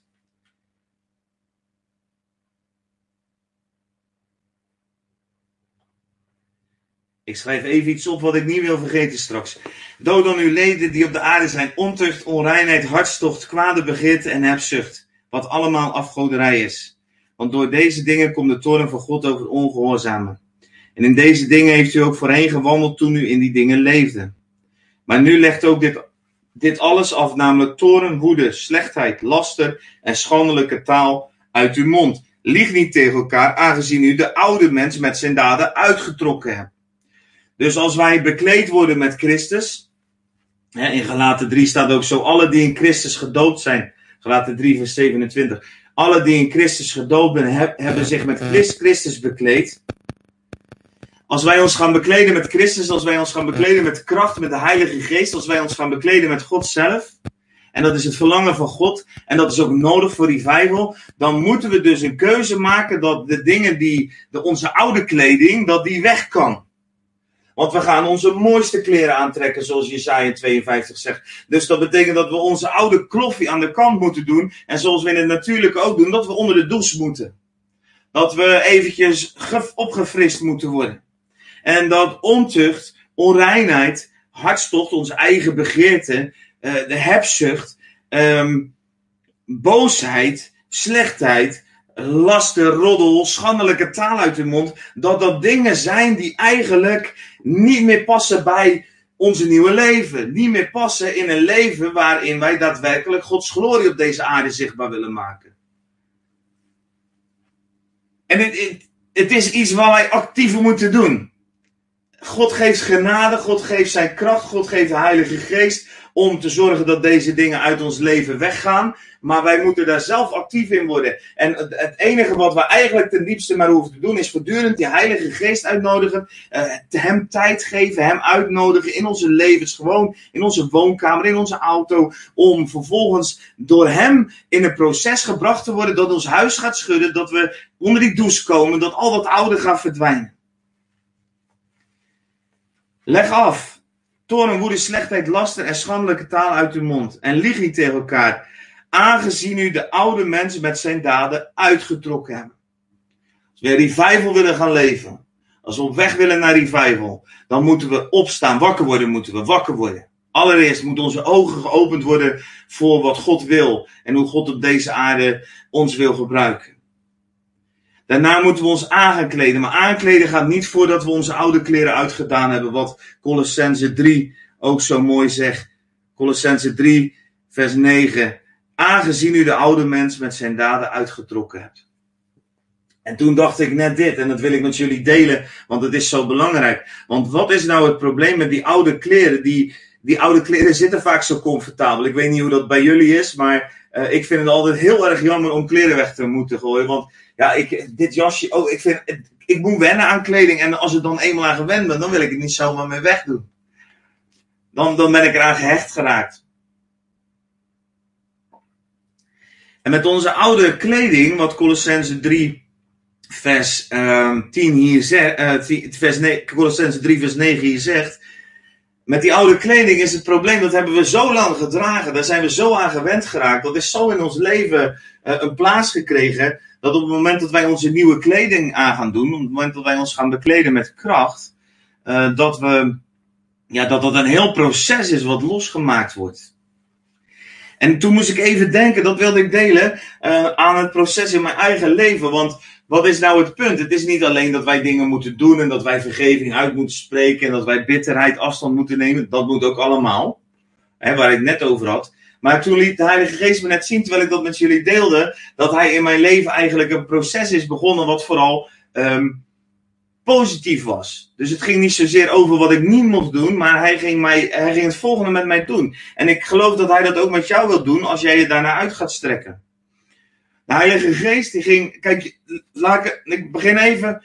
Ik schrijf even iets op wat ik niet wil vergeten straks. Dood dan uw leden die op de aarde zijn ontucht, onreinheid, hartstocht, kwade begeerte en hebzucht. Wat allemaal afgoderij is. Want door deze dingen komt de toren van God over ongehoorzamen. En in deze dingen heeft u ook voorheen gewandeld toen u in die dingen leefde. Maar nu legt ook dit, dit alles af, namelijk toren, woede, slechtheid, laster en schandelijke taal uit uw mond. Lieg niet tegen elkaar, aangezien u de oude mens met zijn daden uitgetrokken hebt. Dus als wij bekleed worden met Christus, in Galaten 3 staat ook zo, alle die in Christus gedoopt zijn, Galaten 3 vers 27, alle die in Christus gedoopt zijn, hebben zich met Christus bekleed. Als wij ons gaan bekleden met Christus, als wij ons gaan bekleden met kracht, met de Heilige Geest, als wij ons gaan bekleden met God zelf, en dat is het verlangen van God, en dat is ook nodig voor revival, dan moeten we dus een keuze maken dat de dingen die, de, onze oude kleding, dat die weg kan. Want we gaan onze mooiste kleren aantrekken, zoals Jesaja 52 zegt. Dus dat betekent dat we onze oude kloffie aan de kant moeten doen. En zoals we in het natuurlijke ook doen, dat we onder de douche moeten. Dat we eventjes opgefrist moeten worden. En dat ontucht, onreinheid, hartstocht, onze eigen begeerte, uh, de hebzucht, um, boosheid, slechtheid, laster, roddel, schandelijke taal uit de mond, dat dat dingen zijn die eigenlijk niet meer passen bij onze nieuwe leven. Niet meer passen in een leven waarin wij daadwerkelijk Gods glorie op deze aarde zichtbaar willen maken. En het, het, is iets waar wij actief moeten doen. God geeft genade, God geeft zijn kracht, God geeft de Heilige Geest om te zorgen dat deze dingen uit ons leven weggaan. Maar wij moeten daar zelf actief in worden. En het enige wat we eigenlijk ten diepste maar hoeven te doen, is voortdurend die Heilige Geest uitnodigen. Uh, hem tijd geven, hem uitnodigen in onze levens. Gewoon in onze woonkamer, in onze auto. Om vervolgens door hem in een proces gebracht te worden dat ons huis gaat schudden. Dat we onder die douche komen, dat al dat oude gaat verdwijnen. Leg af Toren, woede, slechtheid, laster en schandelijke taal uit uw mond. En lieg niet tegen elkaar, aangezien u de oude mens met zijn daden uitgetrokken hebben. Als we revival willen gaan leven, als we op weg willen naar revival, dan moeten we opstaan, wakker worden moeten we, wakker worden. Allereerst moeten onze ogen geopend worden voor wat God wil en hoe God op deze aarde ons wil gebruiken. Daarna moeten we ons aankleden. Maar aankleden gaat niet voordat we onze oude kleren uitgedaan hebben. Wat Colossense 3 ook zo mooi zegt. Colossense 3, vers 9. Aangezien u de oude mens met zijn daden uitgetrokken hebt. En toen dacht ik net dit, en dat wil ik met jullie delen, want het is zo belangrijk. Want wat is nou het probleem met die oude kleren? Die, die oude kleren zitten vaak zo comfortabel. Ik weet niet hoe dat bij jullie is, maar uh, ik vind het altijd heel erg jammer om kleren weg te moeten gooien. Want ja, ik, dit jasje, oh, ik, vind, ik moet wennen aan kleding. En als ik dan eenmaal aan gewend ben, dan wil ik het niet zomaar meer wegdoen. Dan, dan ben ik eraan gehecht geraakt. En met onze oude kleding, wat Colossense 3, vers uh, 10 hier zegt, uh, vers 9, Colossense 3, vers 9 hier zegt. Met die oude kleding is het probleem, dat hebben we zo lang gedragen, daar zijn we zo aan gewend geraakt, dat is zo in ons leven uh, een plaats gekregen, dat op het moment dat wij onze nieuwe kleding aan gaan doen, op het moment dat wij ons gaan bekleden met kracht, uh, dat, we, ja, dat dat een heel proces is wat losgemaakt wordt. En toen moest ik even denken, dat wilde ik delen, uh, aan het proces in mijn eigen leven. Want wat is nou het punt? Het is niet alleen dat wij dingen moeten doen en dat wij vergeving uit moeten spreken en dat wij bitterheid afstand moeten nemen. Dat moet ook allemaal. Hè, waar ik net over had. Maar toen liet de Heilige Geest me net zien, terwijl ik dat met jullie deelde, dat hij in mijn leven eigenlijk een proces is begonnen wat vooral um, positief was. Dus het ging niet zozeer over wat ik niet mocht doen, maar hij ging, mij, hij ging het volgende met mij doen. En ik geloof dat hij dat ook met jou wil doen als jij je daarna uit gaat strekken. De Heilige Geest die ging, kijk, laat ik, ik begin even.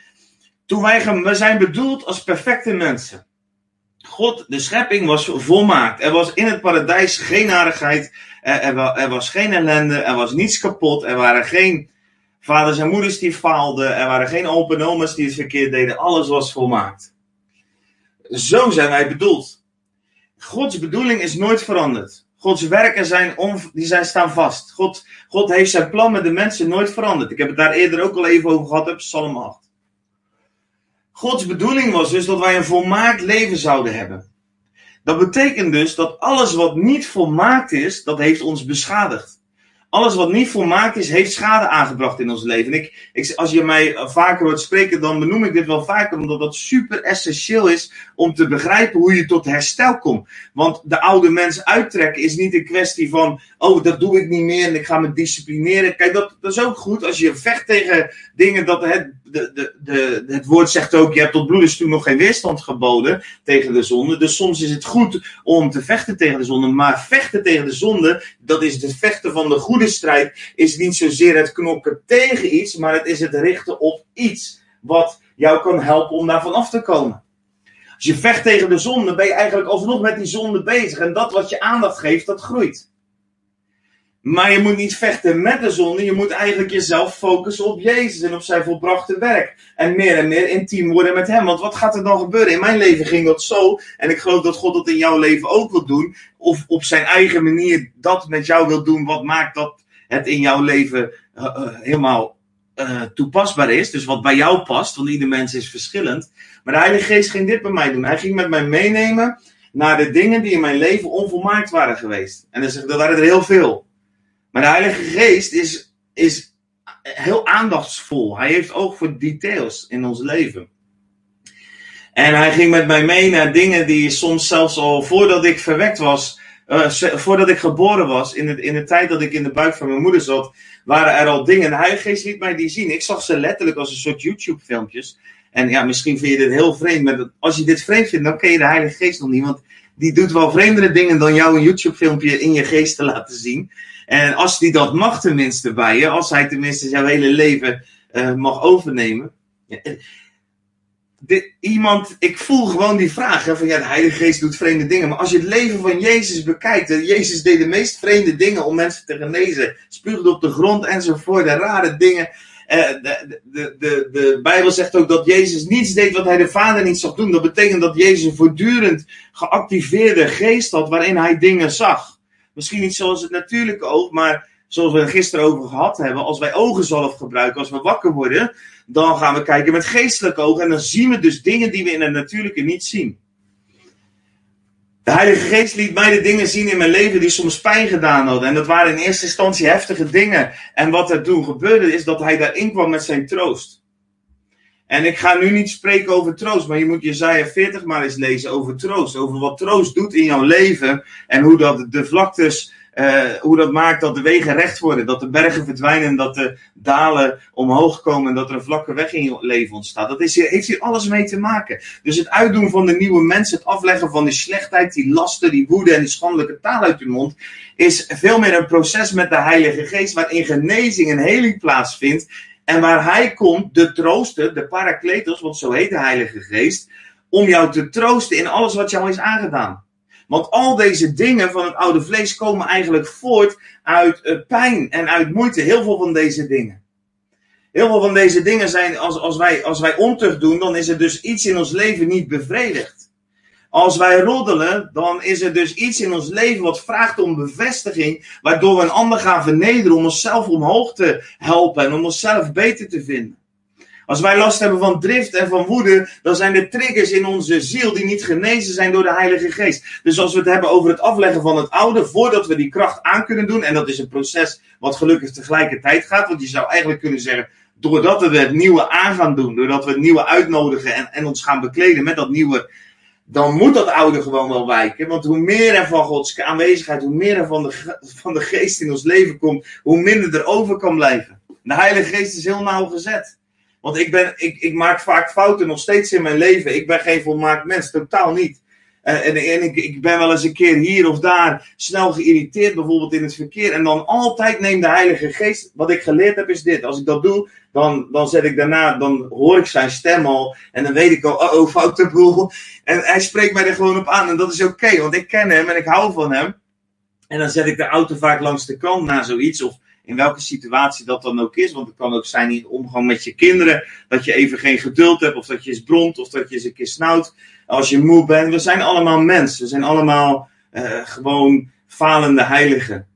Toen wij, we zijn bedoeld als perfecte mensen. God, de schepping was volmaakt. Er was in het paradijs geen narigheid. Er, er, er, was geen ellende. Er was niets kapot. Er waren geen vaders en moeders die faalden. Er waren geen open oma's die het verkeerd deden. Alles was volmaakt. Zo zijn wij bedoeld. Gods bedoeling is nooit veranderd. Gods werken zijn, die zijn staan vast. God, God heeft zijn plan met de mensen nooit veranderd. Ik heb het daar eerder ook al even over gehad op Psalm 8. Gods bedoeling was dus dat wij een volmaakt leven zouden hebben. Dat betekent dus dat alles wat niet volmaakt is, dat heeft ons beschadigd alles wat niet volmaakt is, heeft schade aangebracht in ons leven. ik, ik, als je mij vaker hoort spreken, dan benoem ik dit wel vaker, omdat dat super essentieel is om te begrijpen hoe je tot herstel komt. Want de oude mens uittrekken is niet een kwestie van, oh, dat doe ik niet meer en ik ga me disciplineren. Kijk, dat, dat is ook goed als je vecht tegen dingen dat het, de, de, de, het woord zegt ook, je hebt tot bloedens toen nog geen weerstand geboden tegen de zonde. Dus soms is het goed om te vechten tegen de zonde, maar vechten tegen de zonde, dat is het vechten van de goede strijd is niet zozeer het knokken tegen iets, maar het is het richten op iets wat jou kan helpen om daarvan af te komen. Als je vecht tegen de zonde, ben je eigenlijk alsnog met die zonde bezig. En dat wat je aandacht geeft, dat groeit. Maar je moet niet vechten met de zonde. Je moet eigenlijk jezelf focussen op Jezus en op zijn volbrachte werk. En meer en meer intiem worden met hem. Want wat gaat er dan gebeuren? In mijn leven ging dat zo. En ik geloof dat God dat in jouw leven ook wil doen. Of op zijn eigen manier dat met jou wil doen. Wat maakt dat het in jouw leven uh, uh, helemaal uh, toepasbaar is. Dus wat bij jou past. Want ieder mens is verschillend. Maar de Heilige Geest ging dit bij mij doen. Hij ging met mij meenemen naar de dingen die in mijn leven onvolmaakt waren geweest. En dan zeg, dat waren er heel veel. Maar de Heilige Geest is, is heel aandachtsvol. Hij heeft oog voor details in ons leven. En hij ging met mij mee naar dingen die soms zelfs al voordat ik verwekt was, uh, voordat ik geboren was, in de, in de tijd dat ik in de buik van mijn moeder zat, waren er al dingen. De Heilige Geest liet mij die zien. Ik zag ze letterlijk als een soort YouTube-filmpjes. En ja, misschien vind je dit heel vreemd. Maar als je dit vreemd vindt, dan ken je de Heilige Geest nog niet. Want die doet wel vreemdere dingen dan jou een YouTube-filmpje in je geest te laten zien. En als die dat mag tenminste bij je, als hij tenminste jouw hele leven uh, mag overnemen. De, iemand, ik voel gewoon die vraag hè, van ja, de Heilige Geest doet vreemde dingen. Maar als je het leven van Jezus bekijkt, Jezus deed de meest vreemde dingen om mensen te genezen. Spuugde op de grond enzovoort, de rare dingen. Uh, de, de, de, de Bijbel zegt ook dat Jezus niets deed wat hij de Vader niet zag doen. Dat betekent dat Jezus een voortdurend geactiveerde geest had waarin hij dingen zag. Misschien niet zoals het natuurlijke oog, maar zoals we er gisteren over gehad hebben. Als wij ogenzalf gebruiken, als we wakker worden, dan gaan we kijken met geestelijke ogen. En dan zien we dus dingen die we in het natuurlijke niet zien. De Heilige Geest liet mij de dingen zien in mijn leven die soms pijn gedaan hadden. En dat waren in eerste instantie heftige dingen. En wat er toen gebeurde is dat hij daarin kwam met zijn troost. En ik ga nu niet spreken over troost, maar je moet Jezaja 40 maar eens lezen over troost. Over wat troost doet in jouw leven en hoe dat de vlaktes, uh, hoe dat maakt dat de wegen recht worden. Dat de bergen verdwijnen, dat de dalen omhoog komen en dat er een vlakke weg in je leven ontstaat. Dat is, heeft hier alles mee te maken. Dus het uitdoen van de nieuwe mensen, het afleggen van die slechtheid, die lasten, die woede en die schandelijke taal uit je mond, is veel meer een proces met de Heilige Geest waarin genezing en heling plaatsvindt en waar hij komt, de trooster, de parakletos, want zo heet de Heilige Geest, om jou te troosten in alles wat jou is aangedaan. Want al deze dingen van het oude vlees komen eigenlijk voort uit uh, pijn en uit moeite. Heel veel van deze dingen. Heel veel van deze dingen zijn, als, als, wij, als wij ontucht doen, dan is er dus iets in ons leven niet bevredigd. Als wij roddelen, dan is er dus iets in ons leven wat vraagt om bevestiging, waardoor we een ander gaan vernederen om onszelf omhoog te helpen en om onszelf beter te vinden. Als wij last hebben van drift en van woede, dan zijn er triggers in onze ziel die niet genezen zijn door de Heilige Geest. Dus als we het hebben over het afleggen van het oude, voordat we die kracht aan kunnen doen, en dat is een proces wat gelukkig tegelijkertijd gaat, want je zou eigenlijk kunnen zeggen, doordat we het nieuwe aan gaan doen, doordat we het nieuwe uitnodigen en, en ons gaan bekleden met dat nieuwe dan moet dat oude gewoon wel wijken. Want hoe meer er van Gods aanwezigheid, hoe meer er van de, *laughs* van de geest in ons leven komt, hoe minder er over kan blijven. De Heilige Geest is heel nauw gezet. Want ik, ben, ik, ik maak vaak fouten nog steeds in mijn leven. Ik ben geen volmaakt mens, totaal niet. En, en ik, ben wel eens een keer hier of daar snel geïrriteerd, bijvoorbeeld in het verkeer. En dan altijd neemt de Heilige Geest. Wat ik geleerd heb is dit. Als ik dat doe, dan, dan zet ik daarna, dan hoor ik zijn stem al. En dan weet ik al, oh, oh foute *laughs* boel. En hij spreekt mij er gewoon op aan. En dat is oké, want ik ken hem en ik hou van hem. En dan zet ik de auto vaak langs de kant na zoiets. Of in welke situatie dat dan ook is. Want het kan ook zijn in de omgang met je kinderen. Dat je even geen geduld hebt. Of dat je eens bront. Of dat je eens een keer snauwt. Als je moe bent. We zijn allemaal mensen. We zijn allemaal uh, gewoon falende heiligen.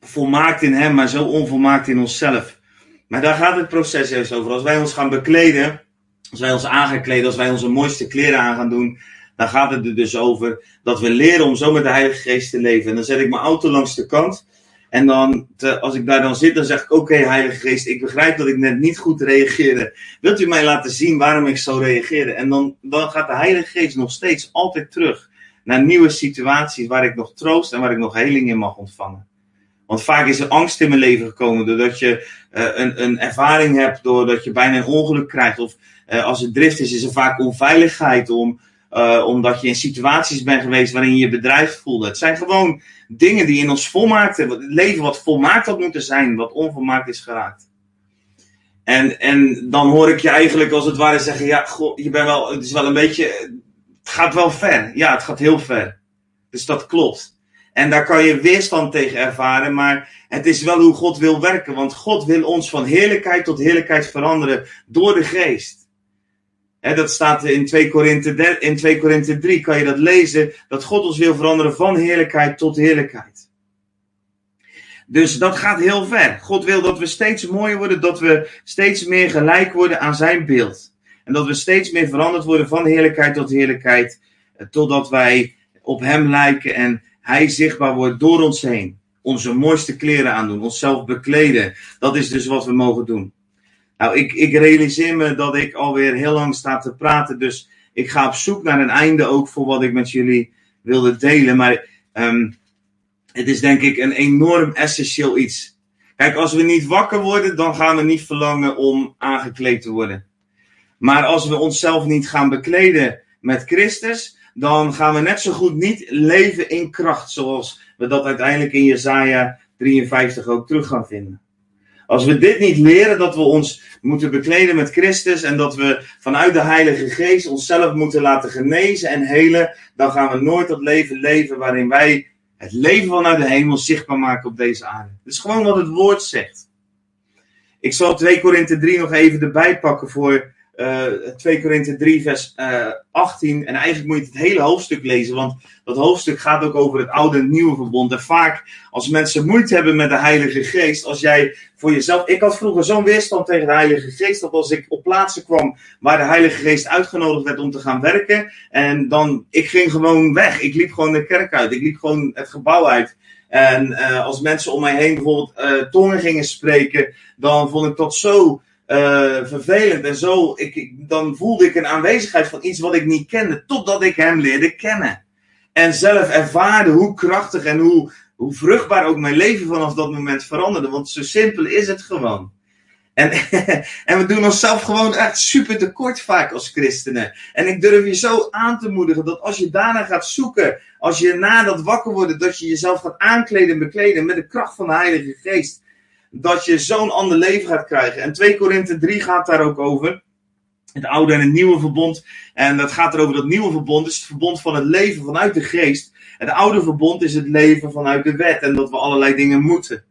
Volmaakt in hem, maar zo onvolmaakt in onszelf. Maar daar gaat het proces juist over. Als wij ons gaan bekleden. Als wij ons aan gaan kleden. Als wij onze mooiste kleren aan gaan doen dan gaat het er dus over dat we leren om zo met de Heilige Geest te leven. En dan zet ik mijn auto langs de kant. En dan, als ik daar dan zit, dan zeg ik: Oké, Heilige Geest, ik begrijp dat ik net niet goed reageerde. Wilt u mij laten zien waarom ik zo reageerde? En dan, dan gaat de Heilige Geest nog steeds altijd terug naar nieuwe situaties waar ik nog troost en waar ik nog heling in mag ontvangen. Want vaak is er angst in mijn leven gekomen doordat je uh, een, een ervaring hebt, doordat je bijna een ongeluk krijgt. Of uh, als het drift is, is er vaak onveiligheid om uh, omdat je in situaties bent geweest waarin je bedrijf voelde. Het zijn gewoon dingen die in ons volmaakten. Het leven wat volmaakt had moeten zijn, wat onvolmaakt is geraakt. En, en dan hoor ik je eigenlijk als het ware zeggen: Ja, goh, je bent wel, het is wel een beetje. Het gaat wel ver. Ja, het gaat heel ver. Dus dat klopt. En daar kan je weerstand tegen ervaren, maar het is wel hoe God wil werken. Want God wil ons van heerlijkheid tot heerlijkheid veranderen door de geest dat staat in 2, Korinthe, in 2 Korinthe 3, kan je dat lezen, dat God ons wil veranderen van heerlijkheid tot heerlijkheid. Dus dat gaat heel ver. God wil dat we steeds mooier worden, dat we steeds meer gelijk worden aan zijn beeld. En dat we steeds meer veranderd worden van heerlijkheid tot heerlijkheid, eh, totdat wij op hem lijken en hij zichtbaar wordt door ons heen. Onze mooiste kleren aandoen, onszelf bekleden. Dat is dus wat we mogen doen. Nou, ik, ik realiseer me dat ik alweer heel lang sta te praten. Dus ik ga op zoek naar een einde ook voor wat ik met jullie wilde delen. Maar um, het is denk ik een enorm essentieel iets. Kijk, als we niet wakker worden, dan gaan we niet verlangen om aangekleed te worden. Maar als we onszelf niet gaan bekleden met Christus, dan gaan we net zo goed niet leven in kracht, zoals we dat uiteindelijk in Jesaja 53 ook terug gaan vinden. Als we dit niet leren, dat we ons moeten bekleden met Christus en dat we vanuit de Heilige Geest onszelf moeten laten genezen en helen, dan gaan we nooit dat leven leven waarin wij het leven vanuit de hemel zichtbaar maken op deze aarde. Dat is gewoon wat het woord zegt. Ik zal 2 Korinthe 3 nog even erbij pakken voor 2 Korinthe 3 vers uh, 18. En eigenlijk moet je het hele hoofdstuk lezen, want dat hoofdstuk gaat ook over het oude en nieuwe verbond. En vaak als mensen moeite hebben met de Heilige Geest, als jij voor jezelf. Ik had vroeger zo'n weerstand tegen de Heilige Geest, dat als ik op plaatsen kwam waar de Heilige Geest uitgenodigd werd om te gaan werken, en dan, ik ging gewoon weg. Ik liep gewoon de kerk uit. Ik liep gewoon het gebouw uit. En uh, als mensen om mij heen bijvoorbeeld tongen gingen spreken, dan vond ik dat zo uh, vervelend en zo. Dan voelde ik een aanwezigheid van iets wat ik niet kende, totdat ik hem leerde kennen. En zelf ervaarde hoe krachtig en hoe, hoe vruchtbaar ook mijn leven vanaf dat moment veranderde. Want zo simpel is het gewoon. En, *laughs* en we doen onszelf gewoon echt super tekort vaak als christenen. En ik durf je zo aan te moedigen dat als je daarna gaat zoeken, als je na dat wakker worden, dat je jezelf gaat aankleden en bekleden met de kracht van de Heilige Geest dat je zo'n ander leven gaat krijgen. En 2 Korinthe 3 gaat daar ook over. Het oude en het nieuwe verbond. En dat gaat erover dat nieuwe verbond is het verbond van het leven vanuit de geest. Het oude verbond is het leven vanuit de wet. En dat we allerlei dingen moeten.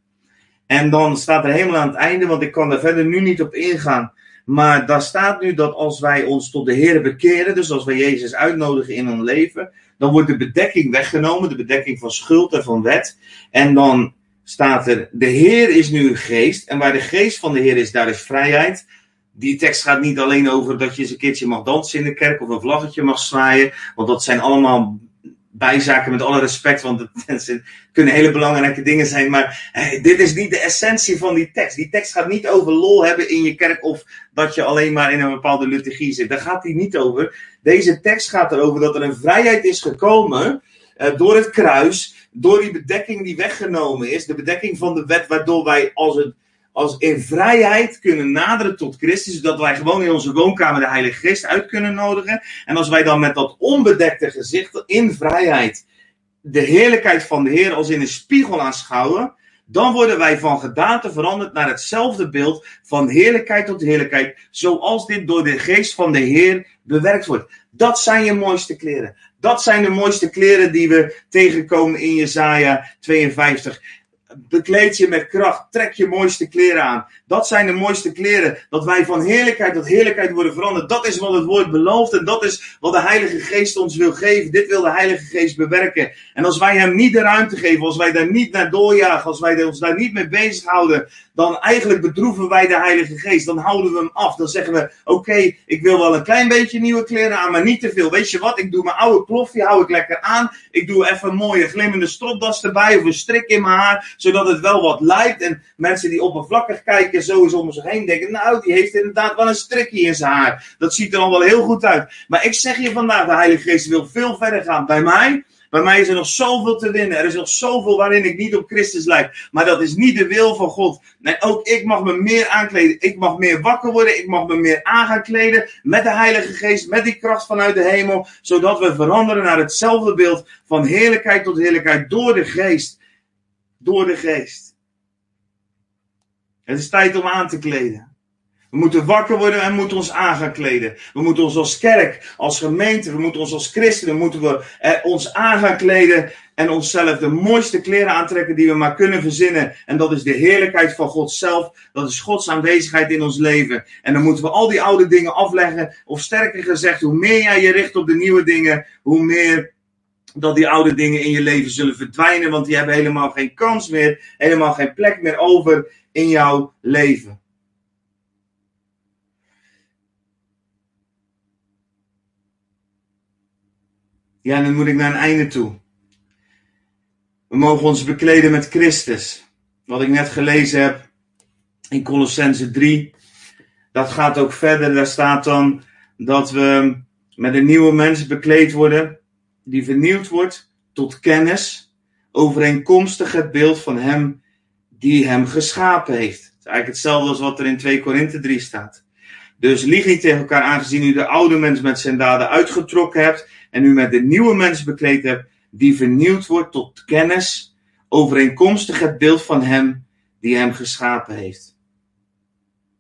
En dan staat er helemaal aan het einde, want ik kan daar verder nu niet op ingaan. Maar daar staat nu dat als wij ons tot de Heer bekeren, dus als wij Jezus uitnodigen in ons leven, dan wordt de bedekking weggenomen, de bedekking van schuld en van wet. En dan staat er: De Heer is nu geest. En waar de geest van de Heer is, daar is vrijheid. Die tekst gaat niet alleen over dat je eens een keertje mag dansen in de kerk of een vlaggetje mag zwaaien. Want dat zijn allemaal bijzaken met alle respect, want het *laughs* kunnen hele belangrijke dingen zijn. Maar hey, dit is niet de essentie van die tekst. Die tekst gaat niet over lol hebben in je kerk of dat je alleen maar in een bepaalde liturgie zit. Daar gaat die niet over. Deze tekst gaat erover dat er een vrijheid is gekomen uh, door het kruis door die bedekking die weggenomen is, de bedekking van de wet, waardoor wij als het als in vrijheid kunnen naderen tot Christus, zodat wij gewoon in onze woonkamer de Heilige Geest uit kunnen nodigen. En als wij dan met dat onbedekte gezicht in vrijheid de heerlijkheid van de Heer als in een spiegel aanschouwen, dan worden wij van gedaante veranderd naar hetzelfde beeld van heerlijkheid tot heerlijkheid, zoals dit door de geest van de Heer bewerkt wordt. Dat zijn je mooiste kleren. Dat zijn de mooiste kleren die we tegenkomen in Jesaja 52 bekleed je met kracht. Trek je mooiste kleren aan. Dat zijn de mooiste kleren. Dat wij van heerlijkheid tot heerlijkheid worden veranderd. Dat is wat het woord belooft. En dat is wat de Heilige Geest ons wil geven. Dit wil de Heilige Geest bewerken. En als wij hem niet de ruimte geven. Als wij daar niet naar doorjagen. Als wij ons daar niet mee bezighouden. Dan eigenlijk bedroeven wij de Heilige Geest. Dan houden we hem af. Dan zeggen we: Oké, ik wil wel een klein beetje nieuwe kleren aan. Maar niet te veel. Weet je wat? Ik doe mijn oude plofje. Hou ik lekker aan. Ik doe even een mooie glimmende stropdas erbij. Of een strik in mijn haar zodat het wel wat lijkt. En mensen die oppervlakkig kijken, sowieso om zich heen, denken: Nou, die heeft inderdaad wel een strikje in zijn haar. Dat ziet er al wel heel goed uit. Maar ik zeg je vandaag: de Heilige Geest wil veel verder gaan. Bij mij. Bij mij is er nog zoveel te winnen. Er is nog zoveel waarin ik niet op Christus lijk. Maar dat is niet de wil van God. Nee, ook ik mag me meer aankleden. Ik mag meer wakker worden. Ik mag me meer aan gaan kleden. Met de Heilige Geest. Met die kracht vanuit de hemel. Zodat we veranderen naar hetzelfde beeld. Van heerlijkheid tot heerlijkheid. Door de Geest door de geest. Het is tijd om aan te kleden. We moeten wakker worden en moeten ons aan gaan kleden. We moeten ons als kerk, als gemeente, we moeten ons als christenen, moeten we eh, ons aan kleden en onszelf de mooiste kleren aantrekken die we maar kunnen verzinnen. En dat is de heerlijkheid van God zelf. Dat is Gods aanwezigheid in ons leven. En dan moeten we al die oude dingen afleggen. Of sterker gezegd, hoe meer jij je richt op de nieuwe dingen, hoe meer dat die oude dingen in je leven zullen verdwijnen, want die hebben helemaal geen kans meer, helemaal geen plek meer over in jouw leven. Ja, dan moet ik naar een einde toe. We mogen ons bekleden met Christus. Wat ik net gelezen heb in Colossense 3. Dat gaat ook verder. Daar staat dan dat we met een nieuwe mens bekleed worden die vernieuwd wordt tot kennis, overeenkomstig het beeld van hem die hem geschapen heeft. Het is eigenlijk hetzelfde als wat er in 2 Korinthe 3 staat. Dus lieg niet tegen elkaar, aangezien u de oude mens met zijn daden uitgetrokken hebt en u met de nieuwe mens bekleed hebt, die vernieuwd wordt tot kennis, overeenkomstig het beeld van hem die hem geschapen heeft.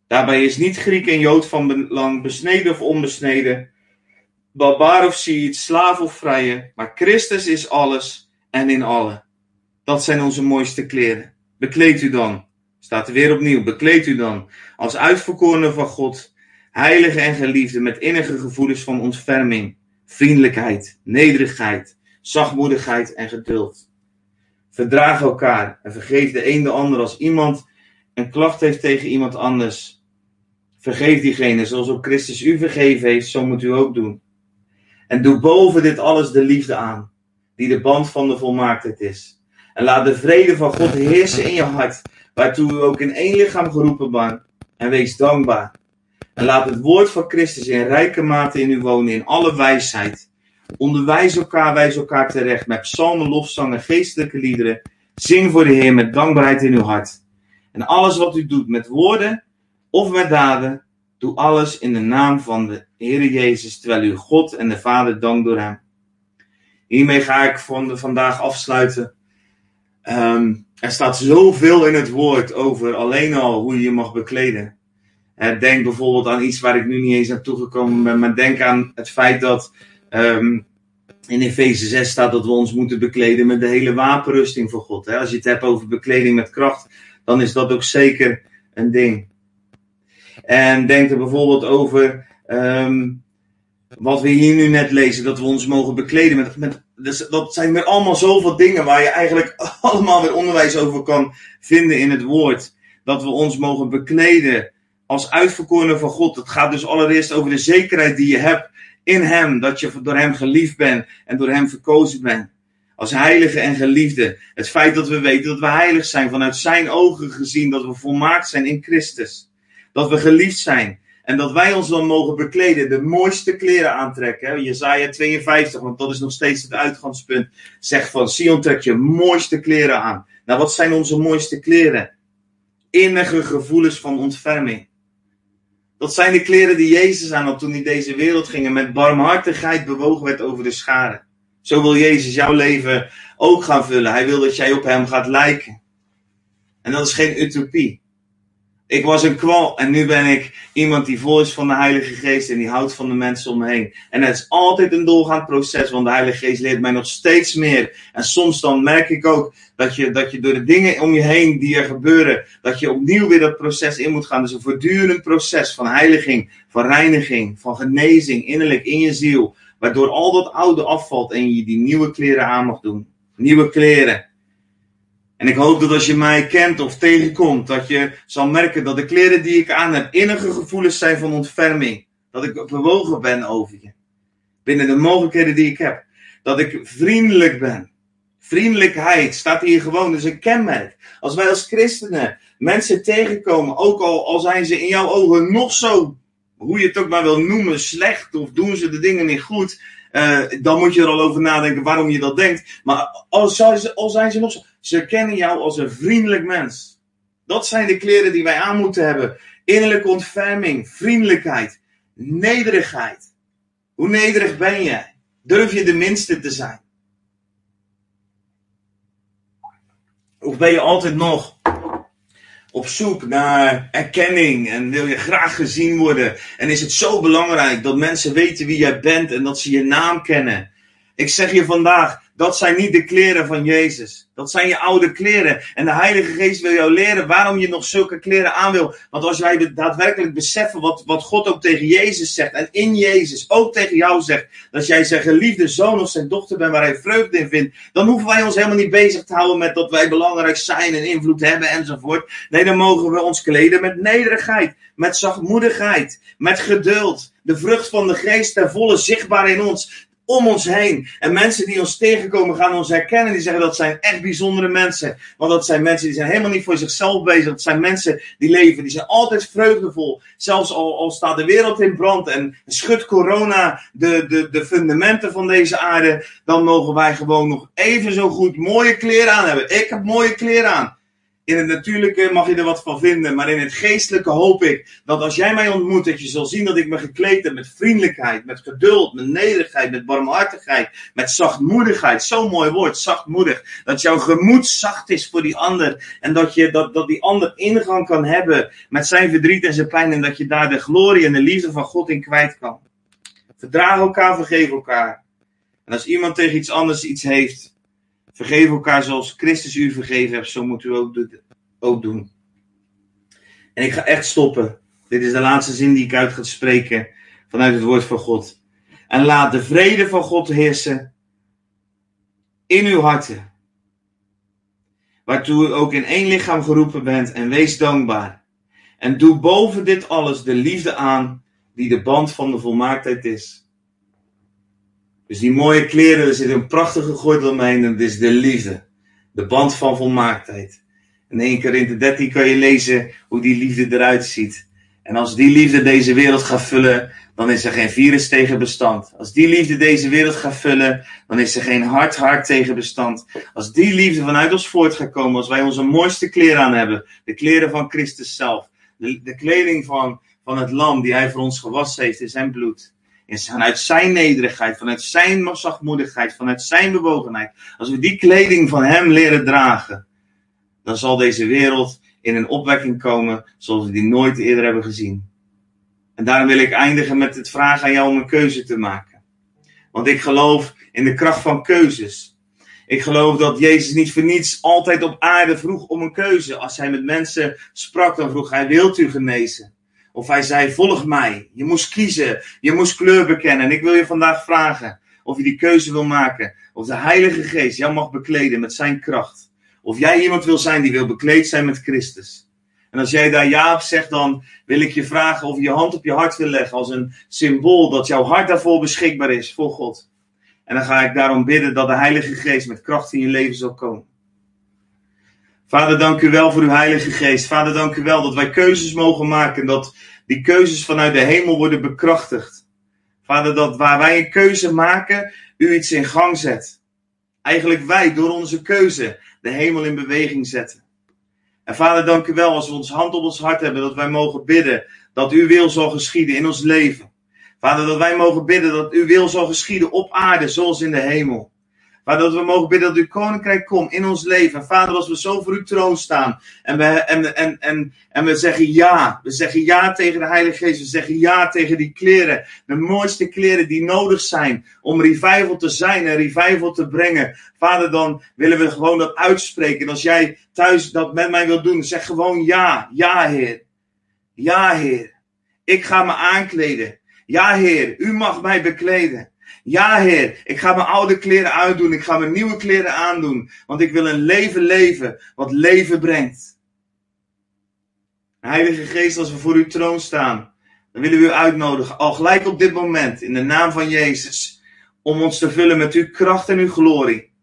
Daarbij is niet Griek en Jood van belang, besneden of onbesneden, barbaar of Siet, slaaf of vrije, maar Christus is alles en in alle. Dat zijn onze mooiste kleren. Bekleed u dan, staat er weer opnieuw, bekleed u dan als uitverkorene van God, heilige en geliefde, met innige gevoelens van ontferming, vriendelijkheid, nederigheid, zachtmoedigheid en geduld. Verdraag elkaar en vergeef de een de ander als iemand een klacht heeft tegen iemand anders. Vergeef diegene zoals ook Christus u vergeven heeft, zo moet u ook doen. En doe boven dit alles de liefde aan, die de band van de volmaaktheid is. En laat de vrede van God heersen in je hart, waartoe u ook in één lichaam geroepen bent. En wees dankbaar. En laat het woord van Christus in rijke mate in u wonen, in alle wijsheid. Onderwijs elkaar, wijs elkaar terecht met psalmen, lofzangen, geestelijke liederen. Zing voor de Heer met dankbaarheid in uw hart. En alles wat u doet met woorden of met daden, Doe alles in de naam van de Heer Jezus, terwijl u God en de Vader dankt door hem. Hiermee ga ik van vandaag afsluiten. Um, er staat zoveel in het woord over alleen al hoe je je mag bekleden. denk bijvoorbeeld aan iets waar ik nu niet eens aan toegekomen ben, maar denk aan het feit dat um, in Efeze 6 staat dat we ons moeten bekleden met de hele wapenrusting voor God. Als je het hebt over bekleding met kracht, dan is dat ook zeker een ding. En denk er bijvoorbeeld over um, wat we hier nu net lezen, dat we ons mogen bekleden met. met dus dat zijn weer allemaal zoveel dingen waar je eigenlijk *laughs* allemaal weer onderwijs over kan vinden in het woord. Dat we ons mogen bekleden als uitverkorenen van God. Het gaat dus allereerst over de zekerheid die je hebt in Hem. Dat je door Hem geliefd bent en door Hem verkozen bent. Als heilige en geliefde. Het feit dat we weten dat we heilig zijn vanuit Zijn ogen gezien. Dat we volmaakt zijn in Christus dat we geliefd zijn. En dat wij ons dan mogen bekleden, de mooiste kleren aantrekken. Jezaja 52, want dat is nog steeds het uitgangspunt. Zegt van Sion trek je mooiste kleren aan. Nou, wat zijn onze mooiste kleren? innige gevoelens van ontferming. Dat zijn de kleren die Jezus aan had toen hij deze wereld ging en met barmhartigheid bewogen werd over de scharen. Zo wil Jezus jouw leven ook gaan vullen. Hij wil dat jij op hem gaat lijken. En dat is geen utopie. Ik was een kwal en nu ben ik iemand die vol is van de Heilige Geest en die houdt van de mensen om me heen. En het is altijd een doorgaand proces, want de Heilige Geest leert mij nog steeds meer. En soms dan merk ik ook dat je, dat je door de dingen om je heen die er gebeuren, dat je opnieuw weer dat proces in moet gaan. Dus een voortdurend proces van heiliging, van reiniging, van genezing innerlijk in je ziel. Waardoor al dat oude afvalt en je die nieuwe kleren aan mag doen. Nieuwe kleren. En ik hoop dat als je mij kent of tegenkomt, dat je zal merken dat de kleren die ik aan heb innige gevoelens zijn van ontferming. Dat ik bewogen ben over je. Binnen de mogelijkheden die ik heb. Dat ik vriendelijk ben. Vriendelijkheid staat hier gewoon, dus een kenmerk. Als wij als christenen mensen tegenkomen, ook al, al zijn ze in jouw ogen nog zo, hoe je het ook maar wil noemen, slecht of doen ze de dingen niet goed, uh, dan moet je er al over nadenken waarom je dat denkt. Maar al, al zijn ze nog zo, ze kennen jou als een vriendelijk mens. Dat zijn de kleren die wij aan moeten hebben. Innerlijke ontferming, vriendelijkheid, nederigheid. Hoe nederig ben jij? Durf je de minste te zijn? Of ben je altijd nog op zoek naar erkenning en wil je graag gezien worden? En is het zo belangrijk dat mensen weten wie jij bent en dat ze je naam kennen? Ik zeg je vandaag, dat zijn niet de kleren van Jezus. Dat zijn je oude kleren. En de Heilige Geest wil jou leren waarom je nog zulke kleren aan wil. Want als wij daadwerkelijk beseffen wat, wat God ook tegen Jezus zegt. En in Jezus ook tegen jou zegt. Dat jij zijn geliefde zoon of zijn dochter bent waar hij vreugde in vindt. Dan hoeven wij ons helemaal niet bezig te houden met dat wij belangrijk zijn en invloed hebben enzovoort. Nee, dan mogen we ons kleden met nederigheid. Met zachtmoedigheid. Met geduld. De vrucht van de geest ten volle zichtbaar in ons om ons heen. En mensen die ons tegenkomen gaan ons herkennen. Die zeggen dat zijn echt bijzondere mensen. Want dat zijn mensen die zijn helemaal niet voor zichzelf bezig. Dat zijn mensen die leven. Die zijn altijd vreugdevol. Zelfs al, al staat de wereld in brand en schudt corona de, de, de fundamenten van deze aarde. Dan mogen wij gewoon nog even zo goed mooie kleren aan hebben. Ik heb mooie kleren aan. In het natuurlijke mag je er wat van vinden, maar in het geestelijke hoop ik dat als jij mij ontmoet, dat je zal zien dat ik me gekleed heb met vriendelijkheid, met geduld, met nederigheid, met barmhartigheid, met zachtmoedigheid. Zo'n mooi woord, zachtmoedig. Dat jouw gemoed zacht is voor die ander en dat, je, dat, dat die ander ingang kan hebben met zijn verdriet en zijn pijn en dat je daar de glorie en de liefde van God in kwijt kan. Verdraag elkaar, vergeef elkaar. En als iemand tegen iets anders iets heeft, Vergeef elkaar zoals Christus u vergeven heeft, zo moet u ook, doen. En ik ga echt stoppen. Dit is de laatste zin die ik uit ga spreken vanuit het woord van God. En laat de vrede van God heersen in uw harten. Waartoe u ook in één lichaam geroepen bent en wees dankbaar. En doe boven dit alles de liefde aan die de band van de volmaaktheid is. Dus die mooie kleren, er zit een prachtige gordel omheen en dat is de liefde. De band van volmaaktheid. In 1 Korinthe 13 kan je lezen hoe die liefde eruit ziet. En als die liefde deze wereld gaat vullen, dan is er geen virus tegen bestand. Als die liefde deze wereld gaat vullen, dan is er geen hard hart tegen bestand. Als die liefde vanuit ons voort gaat komen, als wij onze mooiste kleren aan hebben, de kleren van Christus zelf, de, de kleding van, van het lam die hij voor ons gewassen heeft in zijn bloed, is vanuit zijn nederigheid, vanuit zijn zachtmoedigheid, vanuit zijn bewogenheid. Als we die kleding van hem leren dragen, dan zal deze wereld in een opwekking komen zoals we die nooit eerder hebben gezien. En daarom wil ik eindigen met het vragen aan jou om een keuze te maken. Want ik geloof in de kracht van keuzes. Ik geloof dat Jezus niet voor niets altijd op aarde vroeg om een keuze. Als hij met mensen sprak, dan vroeg hij: Wilt u genezen? Of hij zei: Volg mij. Je moest kiezen. Je moest kleur bekennen. En ik wil je vandaag vragen of je die keuze wil maken. Of de Heilige Geest jou mag bekleden met zijn kracht. Of jij iemand wil zijn die wil bekleed zijn met Christus. En als jij daar ja op zegt, dan wil ik je vragen of je je hand op je hart wil leggen als een symbool dat jouw hart daarvoor beschikbaar is voor God. En dan ga ik daarom bidden dat de Heilige Geest met kracht in je leven zal komen. Vader, dank u wel voor uw Heilige Geest. Vader, dank u wel dat wij keuzes mogen maken. Dat die keuzes vanuit de hemel worden bekrachtigd. Vader, dat waar wij een keuze maken, u iets in gang zet. Eigenlijk wij door onze keuze de hemel in beweging zetten. En vader, dank u wel als we ons hand op ons hart hebben, dat wij mogen bidden dat uw wil zal geschieden in ons leven. Vader, dat wij mogen bidden dat uw wil zal geschieden op aarde zoals in de hemel. Vader, dat we mogen bidden dat uw koninkrijk komt in ons leven. En vader, als we zo voor uw troon staan en we, en, en, en, en we zeggen ja. We zeggen ja tegen de Heilige Geest. We zeggen ja tegen die kleren. De mooiste kleren die nodig zijn om revival te zijn en revival te brengen. Vader, dan willen we gewoon dat uitspreken. En als jij thuis dat met mij wilt doen, zeg gewoon ja. Ja, Heer. Ja, Heer. Ik ga me aankleden. Ja, Heer. U mag mij bekleden. Ja, Heer, ik ga mijn oude kleren uitdoen. Ik ga mijn nieuwe kleren aandoen. Want ik wil een leven leven wat leven brengt. Heilige Geest, als we voor uw troon staan, dan willen we u uitnodigen, al gelijk op dit moment, in de naam van Jezus, om ons te vullen met uw kracht en uw glorie.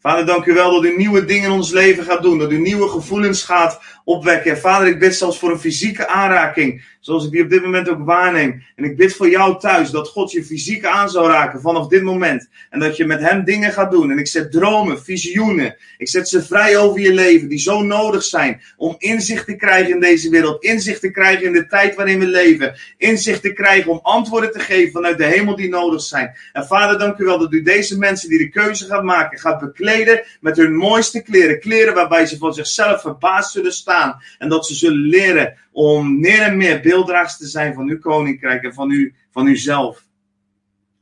Vader, dank u wel dat u nieuwe dingen in ons leven gaat doen. Dat u nieuwe gevoelens gaat opwekken. Vader, ik bid zelfs voor een fysieke aanraking. Zoals ik die op dit moment ook waarneem. En ik bid voor jou thuis dat God je fysiek aan zou raken vanaf dit moment. En dat je met hem dingen gaat doen. En ik zet dromen, visioenen. Ik zet ze vrij over je leven. Die zo nodig zijn om inzicht te krijgen in deze wereld. Inzicht te krijgen in de tijd waarin we leven. Inzicht te krijgen om antwoorden te geven vanuit de hemel die nodig zijn. En Vader, dank u wel dat u deze mensen die de keuze gaat maken, gaat bekleden met hun mooiste kleren. Kleren waarbij ze van zichzelf verbaasd zullen staan. En dat ze zullen leren om meer en meer beelddragers te zijn van uw koninkrijk en van, u, van uzelf.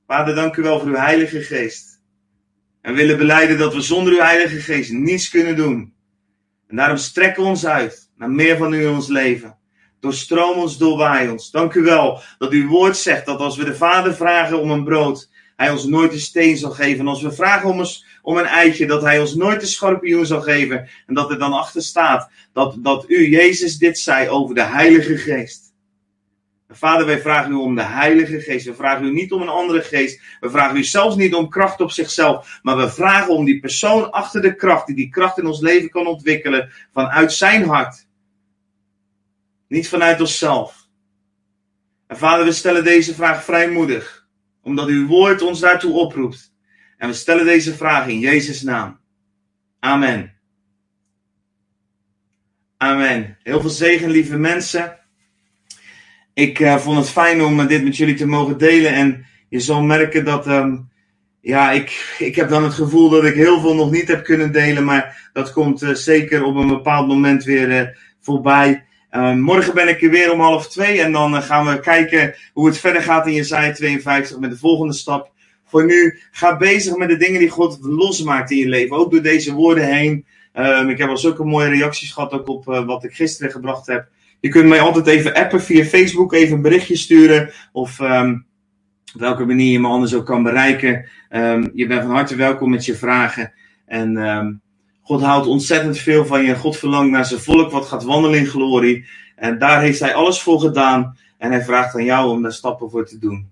Vader, dank u wel voor uw Heilige Geest. En willen beleiden dat we zonder uw Heilige Geest niets kunnen doen. En daarom strekken we ons uit naar meer van u in ons leven. Doorstroom ons, doorwaai ons. Dank u wel dat uw woord zegt dat als we de Vader vragen om een brood, hij ons nooit een steen zal geven. En als we vragen om, om een eitje, dat hij ons nooit een schorpioen zal geven. En dat er dan achter staat dat, dat u, Jezus, dit zei over de Heilige Geest. Vader, wij vragen u om de Heilige Geest. We vragen u niet om een andere geest. We vragen u zelfs niet om kracht op zichzelf. Maar we vragen om die persoon achter de kracht, die die kracht in ons leven kan ontwikkelen, vanuit zijn hart. Niet vanuit onszelf. En Vader, we stellen deze vraag vrijmoedig, omdat uw woord ons daartoe oproept. En we stellen deze vraag in Jezus' naam. Amen. Amen. Heel veel zegen, lieve mensen. Ik uh, vond het fijn om uh, dit met jullie te mogen delen. En je zal merken dat. Um, ja, ik, ik heb dan het gevoel dat ik heel veel nog niet heb kunnen delen. Maar dat komt uh, zeker op een bepaald moment weer voorbij. Ehm, morgen ben ik er weer om half twee. En dan gaan we kijken hoe het verder gaat in Jezaja 52 met de volgende stap. Voor nu, ga bezig met de dingen die God losmaakt in je leven. Ook door deze woorden heen. Um, ik heb al zulke mooie reacties gehad ook op wat ik gisteren gebracht heb. Je kunt mij altijd even appen via Facebook, even een berichtje sturen. Of op welke manier je me anders ook kan bereiken. Je bent van harte welkom met je vragen. En God houdt ontzettend veel van je. God verlangt naar zijn volk wat gaat wandelen in glorie. En daar heeft hij alles voor gedaan. En hij vraagt aan jou om daar stappen voor te doen.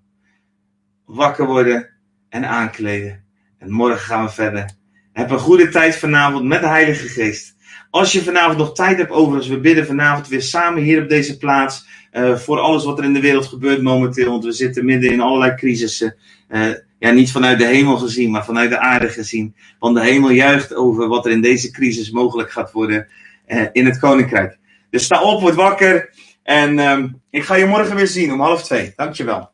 Wakker worden en aankleden. En morgen gaan we verder. Heb een goede tijd vanavond met de Heilige Geest. Als je vanavond nog tijd hebt overigens, we bidden vanavond weer samen hier op deze plaats. Uh, voor alles wat er in de wereld gebeurt momenteel. Want we zitten midden in allerlei crisissen. Uh, ja, niet vanuit de hemel gezien, maar vanuit de aarde gezien. Want de hemel juicht over wat er in deze crisis mogelijk gaat worden uh, in het koninkrijk. Dus sta op, word wakker. En um, ik ga je morgen weer zien om half twee. Dankjewel.